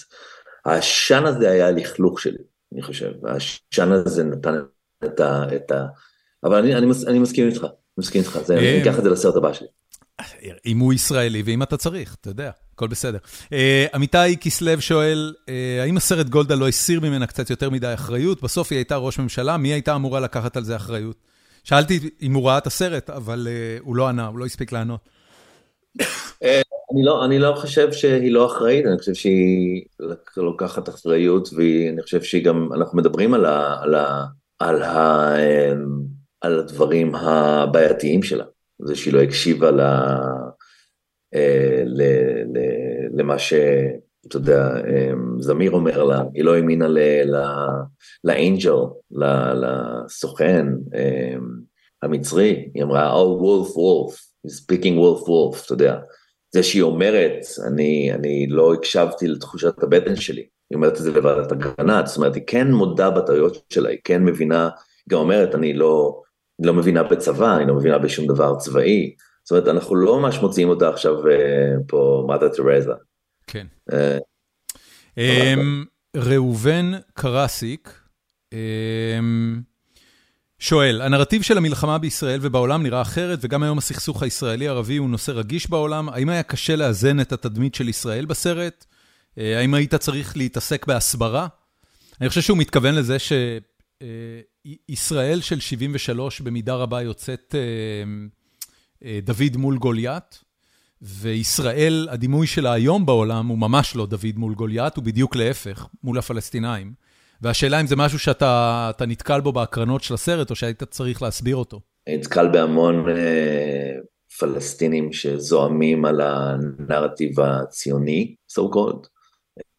העשן הזה היה הלכלוך שלי, אני חושב, העשן הזה נתן את ה... את ה... אבל אני, אני, אני מסכים איתך, מסכים איתך, זה, אני אקח את זה לסרט הבא שלי. אם הוא ישראלי ואם אתה צריך, אתה יודע, הכל בסדר. Uh, עמיתי כסלו שואל, uh, האם הסרט גולדה לא הסיר ממנה קצת יותר מדי אחריות? בסוף היא הייתה ראש ממשלה, מי הייתה אמורה לקחת על זה אחריות? שאלתי אם הוא ראה את הסרט, אבל הוא לא ענה, הוא לא הספיק לענות. אה, אני לא, אני לא חושב שהיא לא אחראית, אני חושב שהיא לוקחת אחריות, ואני חושב שהיא גם, אנחנו מדברים על, ה, על, ה, על, ה, על הדברים הבעייתיים שלה, זה שהיא לא הקשיבה ל, אה, ל, ל, למה שאתה יודע, אמ, זמיר אומר לה, היא לא האמינה לאנג'ל, לסוכן אמ, המצרי, היא אמרה, Oh, וולף, וולף, speaking וולף, וולף, אתה יודע. זה שהיא אומרת, אני, אני לא הקשבתי לתחושת הבטן שלי, היא אומרת את זה לוועדת הגנה, זאת אומרת, היא כן מודה בטעויות שלה, היא כן מבינה, היא גם אומרת, אני לא, לא מבינה בצבא, אני לא מבינה בשום דבר צבאי, זאת אומרת, אנחנו לא ממש מוציאים אותה עכשיו אה, פה, מדה תרזה. כן. אה, אמ, ראובן קרסיק, אמ, שואל, הנרטיב של המלחמה בישראל ובעולם נראה אחרת, וגם היום הסכסוך הישראלי-ערבי הוא נושא רגיש בעולם. האם היה קשה לאזן את התדמית של ישראל בסרט? אה, האם היית צריך להתעסק בהסברה? אני חושב שהוא מתכוון לזה שישראל של 73 במידה רבה יוצאת אה, דוד מול גוליית, וישראל, הדימוי שלה היום בעולם הוא ממש לא דוד מול גוליית, הוא בדיוק להפך, מול הפלסטינאים. והשאלה אם זה משהו שאתה נתקל בו בהקרנות של הסרט, או שהיית צריך להסביר אותו. נתקל בהמון אה, פלסטינים שזועמים על הנרטיב הציוני, so called.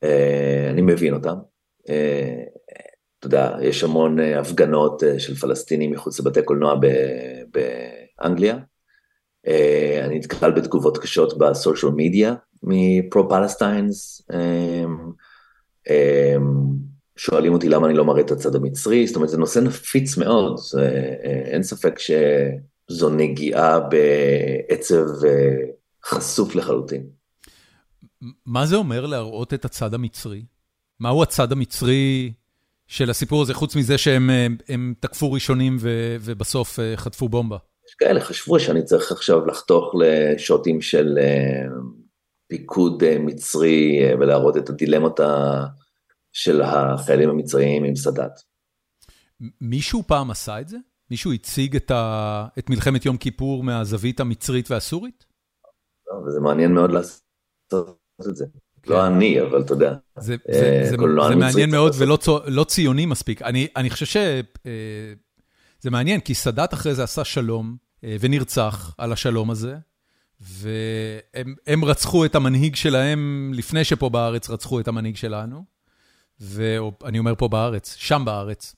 אה, אני מבין אותם. יודע, יש המון אה, הפגנות אה, של פלסטינים מחוץ לבתי קולנוע באנגליה. אה, אני נתקל בתגובות קשות בסושיאל מדיה מפרו-פלסטיינס. שואלים אותי למה אני לא מראה את הצד המצרי, זאת אומרת זה נושא נפיץ מאוד, זה, אין ספק שזו נגיעה בעצב חשוף לחלוטין. מה זה אומר להראות את הצד המצרי? מהו הצד המצרי של הסיפור הזה, חוץ מזה שהם תקפו ראשונים ובסוף חטפו בומבה? יש כאלה חשבו שאני צריך עכשיו לחתוך לשוטים של פיקוד מצרי ולהראות את הדילמות של החיילים המצריים עם סאדאת. מישהו פעם עשה את זה? מישהו הציג את, ה... את מלחמת יום כיפור מהזווית המצרית והסורית? לא, זה מעניין מאוד לעשות את זה. כן. לא אני, אבל אתה יודע. זה, זה, אה, זה, זה מעניין מאוד ולא לא ציוני מספיק. אני, אני חושב שזה אה, מעניין, כי סאדאת אחרי זה עשה שלום אה, ונרצח על השלום הזה, והם רצחו את המנהיג שלהם לפני שפה בארץ רצחו את המנהיג שלנו, ואני אומר פה בארץ, שם בארץ.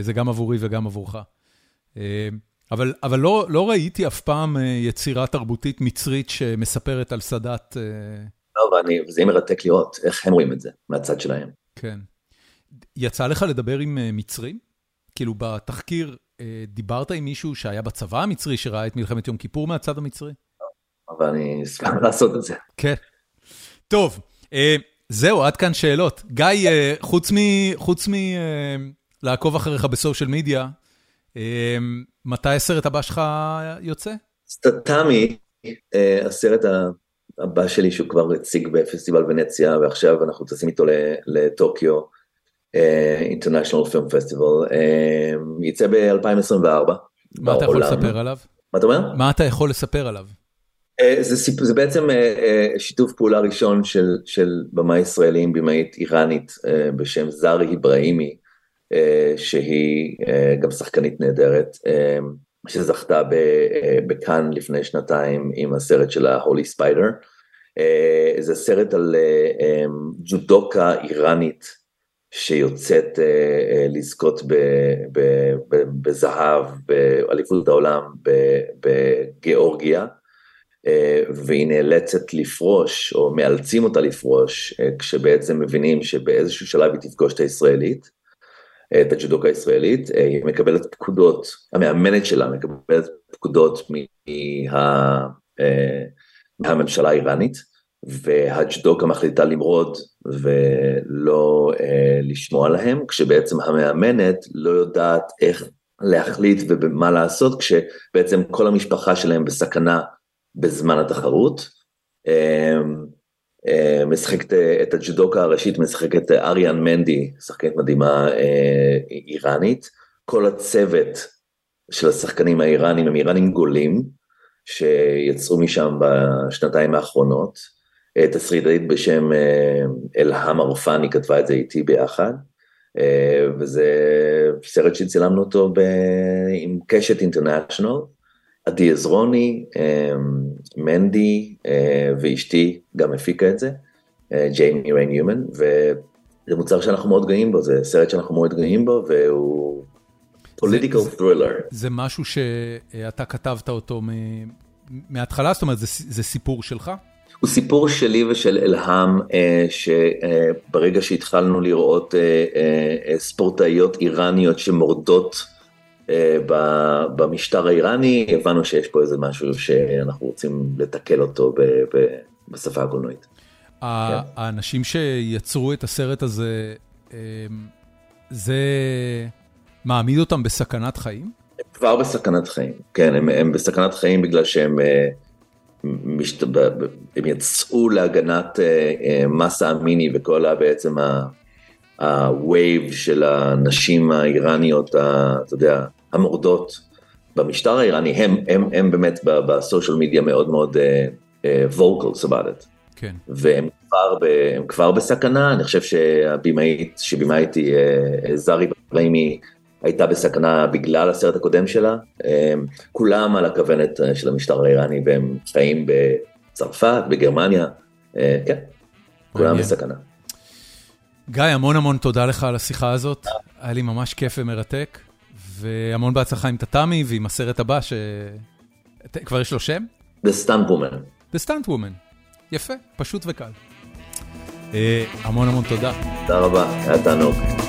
זה גם עבורי וגם עבורך. אבל, אבל לא, לא ראיתי אף פעם יצירה תרבותית מצרית שמספרת על סאדאת. ואני, וזה יהיה מרתק לראות איך הם רואים את זה מהצד שלהם. כן. יצא לך לדבר עם מצרים? כאילו בתחקיר דיברת עם מישהו שהיה בצבא המצרי שראה את מלחמת יום כיפור מהצד המצרי? אבל אני אשמח לעשות את זה. כן. טוב, זהו, עד כאן שאלות. גיא, חוץ מלעקוב אחריך בסושיאל מדיה, מתי הסרט הבא שלך יוצא? סטטמי, הסרט הבא שלי שהוא כבר הציג בפסטיבל ונציה ועכשיו אנחנו טסים איתו לטוקיו, International Film Festival, יצא ב-2024. מה אתה יכול לספר עליו? מה אתה אומר? מה אתה יכול לספר עליו? זה, סיפ... זה בעצם שיתוף פעולה ראשון של, של במאי ישראלי עם במאית איראנית בשם זארי אברהימי, שהיא גם שחקנית נהדרת, שזכתה בכאן לפני שנתיים עם הסרט של ה-Holy Spider. זה סרט על ג'ודוקה איראנית שיוצאת לזכות בזהב באליפות העולם בגיאורגיה. והיא נאלצת לפרוש, או מאלצים אותה לפרוש, כשבעצם מבינים שבאיזשהו שלב היא תפגוש את הישראלית, את הג'ודוקה הישראלית, היא מקבלת פקודות, המאמנת שלה מקבלת פקודות מה, מהממשלה האיראנית, והג'ודוקה מחליטה למרוד ולא לשמוע להם, כשבעצם המאמנת לא יודעת איך להחליט ומה לעשות, כשבעצם כל המשפחה שלהם בסכנה בזמן התחרות. משחקת את הג'ודוקה הראשית, משחקת אריאן מנדי, שחקנית מדהימה איראנית. כל הצוות של השחקנים האיראנים הם איראנים גולים, שיצאו משם בשנתיים האחרונות. תסריטאית בשם אלהם ערפני כתבה את זה איתי ביחד, וזה סרט שצילמנו אותו עם קשת אינטרנשיונל. עדי עזרוני, מנדי ואשתי גם הפיקה את זה, ג'יימי ריין יומן, וזה מוצר שאנחנו מאוד גאים בו, זה סרט שאנחנו מאוד גאים בו, והוא פוליטיקל ת'רילר. זה משהו שאתה כתבת אותו מההתחלה, זאת אומרת, זה סיפור שלך? הוא סיפור שלי ושל אלהם, שברגע שהתחלנו לראות ספורטאיות איראניות שמורדות, במשטר האיראני, הבנו שיש פה איזה משהו שאנחנו רוצים לתקל אותו בשפה הקולנועית. האנשים שיצרו את הסרט הזה, זה מעמיד אותם בסכנת חיים? הם כבר בסכנת חיים, כן, הם, הם בסכנת חיים בגלל שהם משת... הם יצאו להגנת מסה המיני וכל בעצם ה-wave של הנשים האיראניות, אתה יודע, המורדות במשטר האיראני, הם, הם, הם באמת בסושיאל מדיה מאוד מאוד uh, uh, about it. כן. והם כבר, ב, כבר בסכנה, אני חושב שהבימאית, שבימאית היא uh, זרי בריימי, הייתה בסכנה בגלל הסרט הקודם שלה. Um, כולם על הכוונת של המשטר האיראני והם חיים בצרפת, בגרמניה, uh, כן, כולם בסכנה. גיא, המון המון תודה לך על השיחה הזאת, היה לי ממש כיף ומרתק. והמון בהצלחה עם טאטאמי ועם הסרט הבא, ש... כבר יש לו שם? The Stunt Woman. The Stunt Woman. יפה, פשוט וקל. המון המון תודה. תודה רבה, היה תענוג.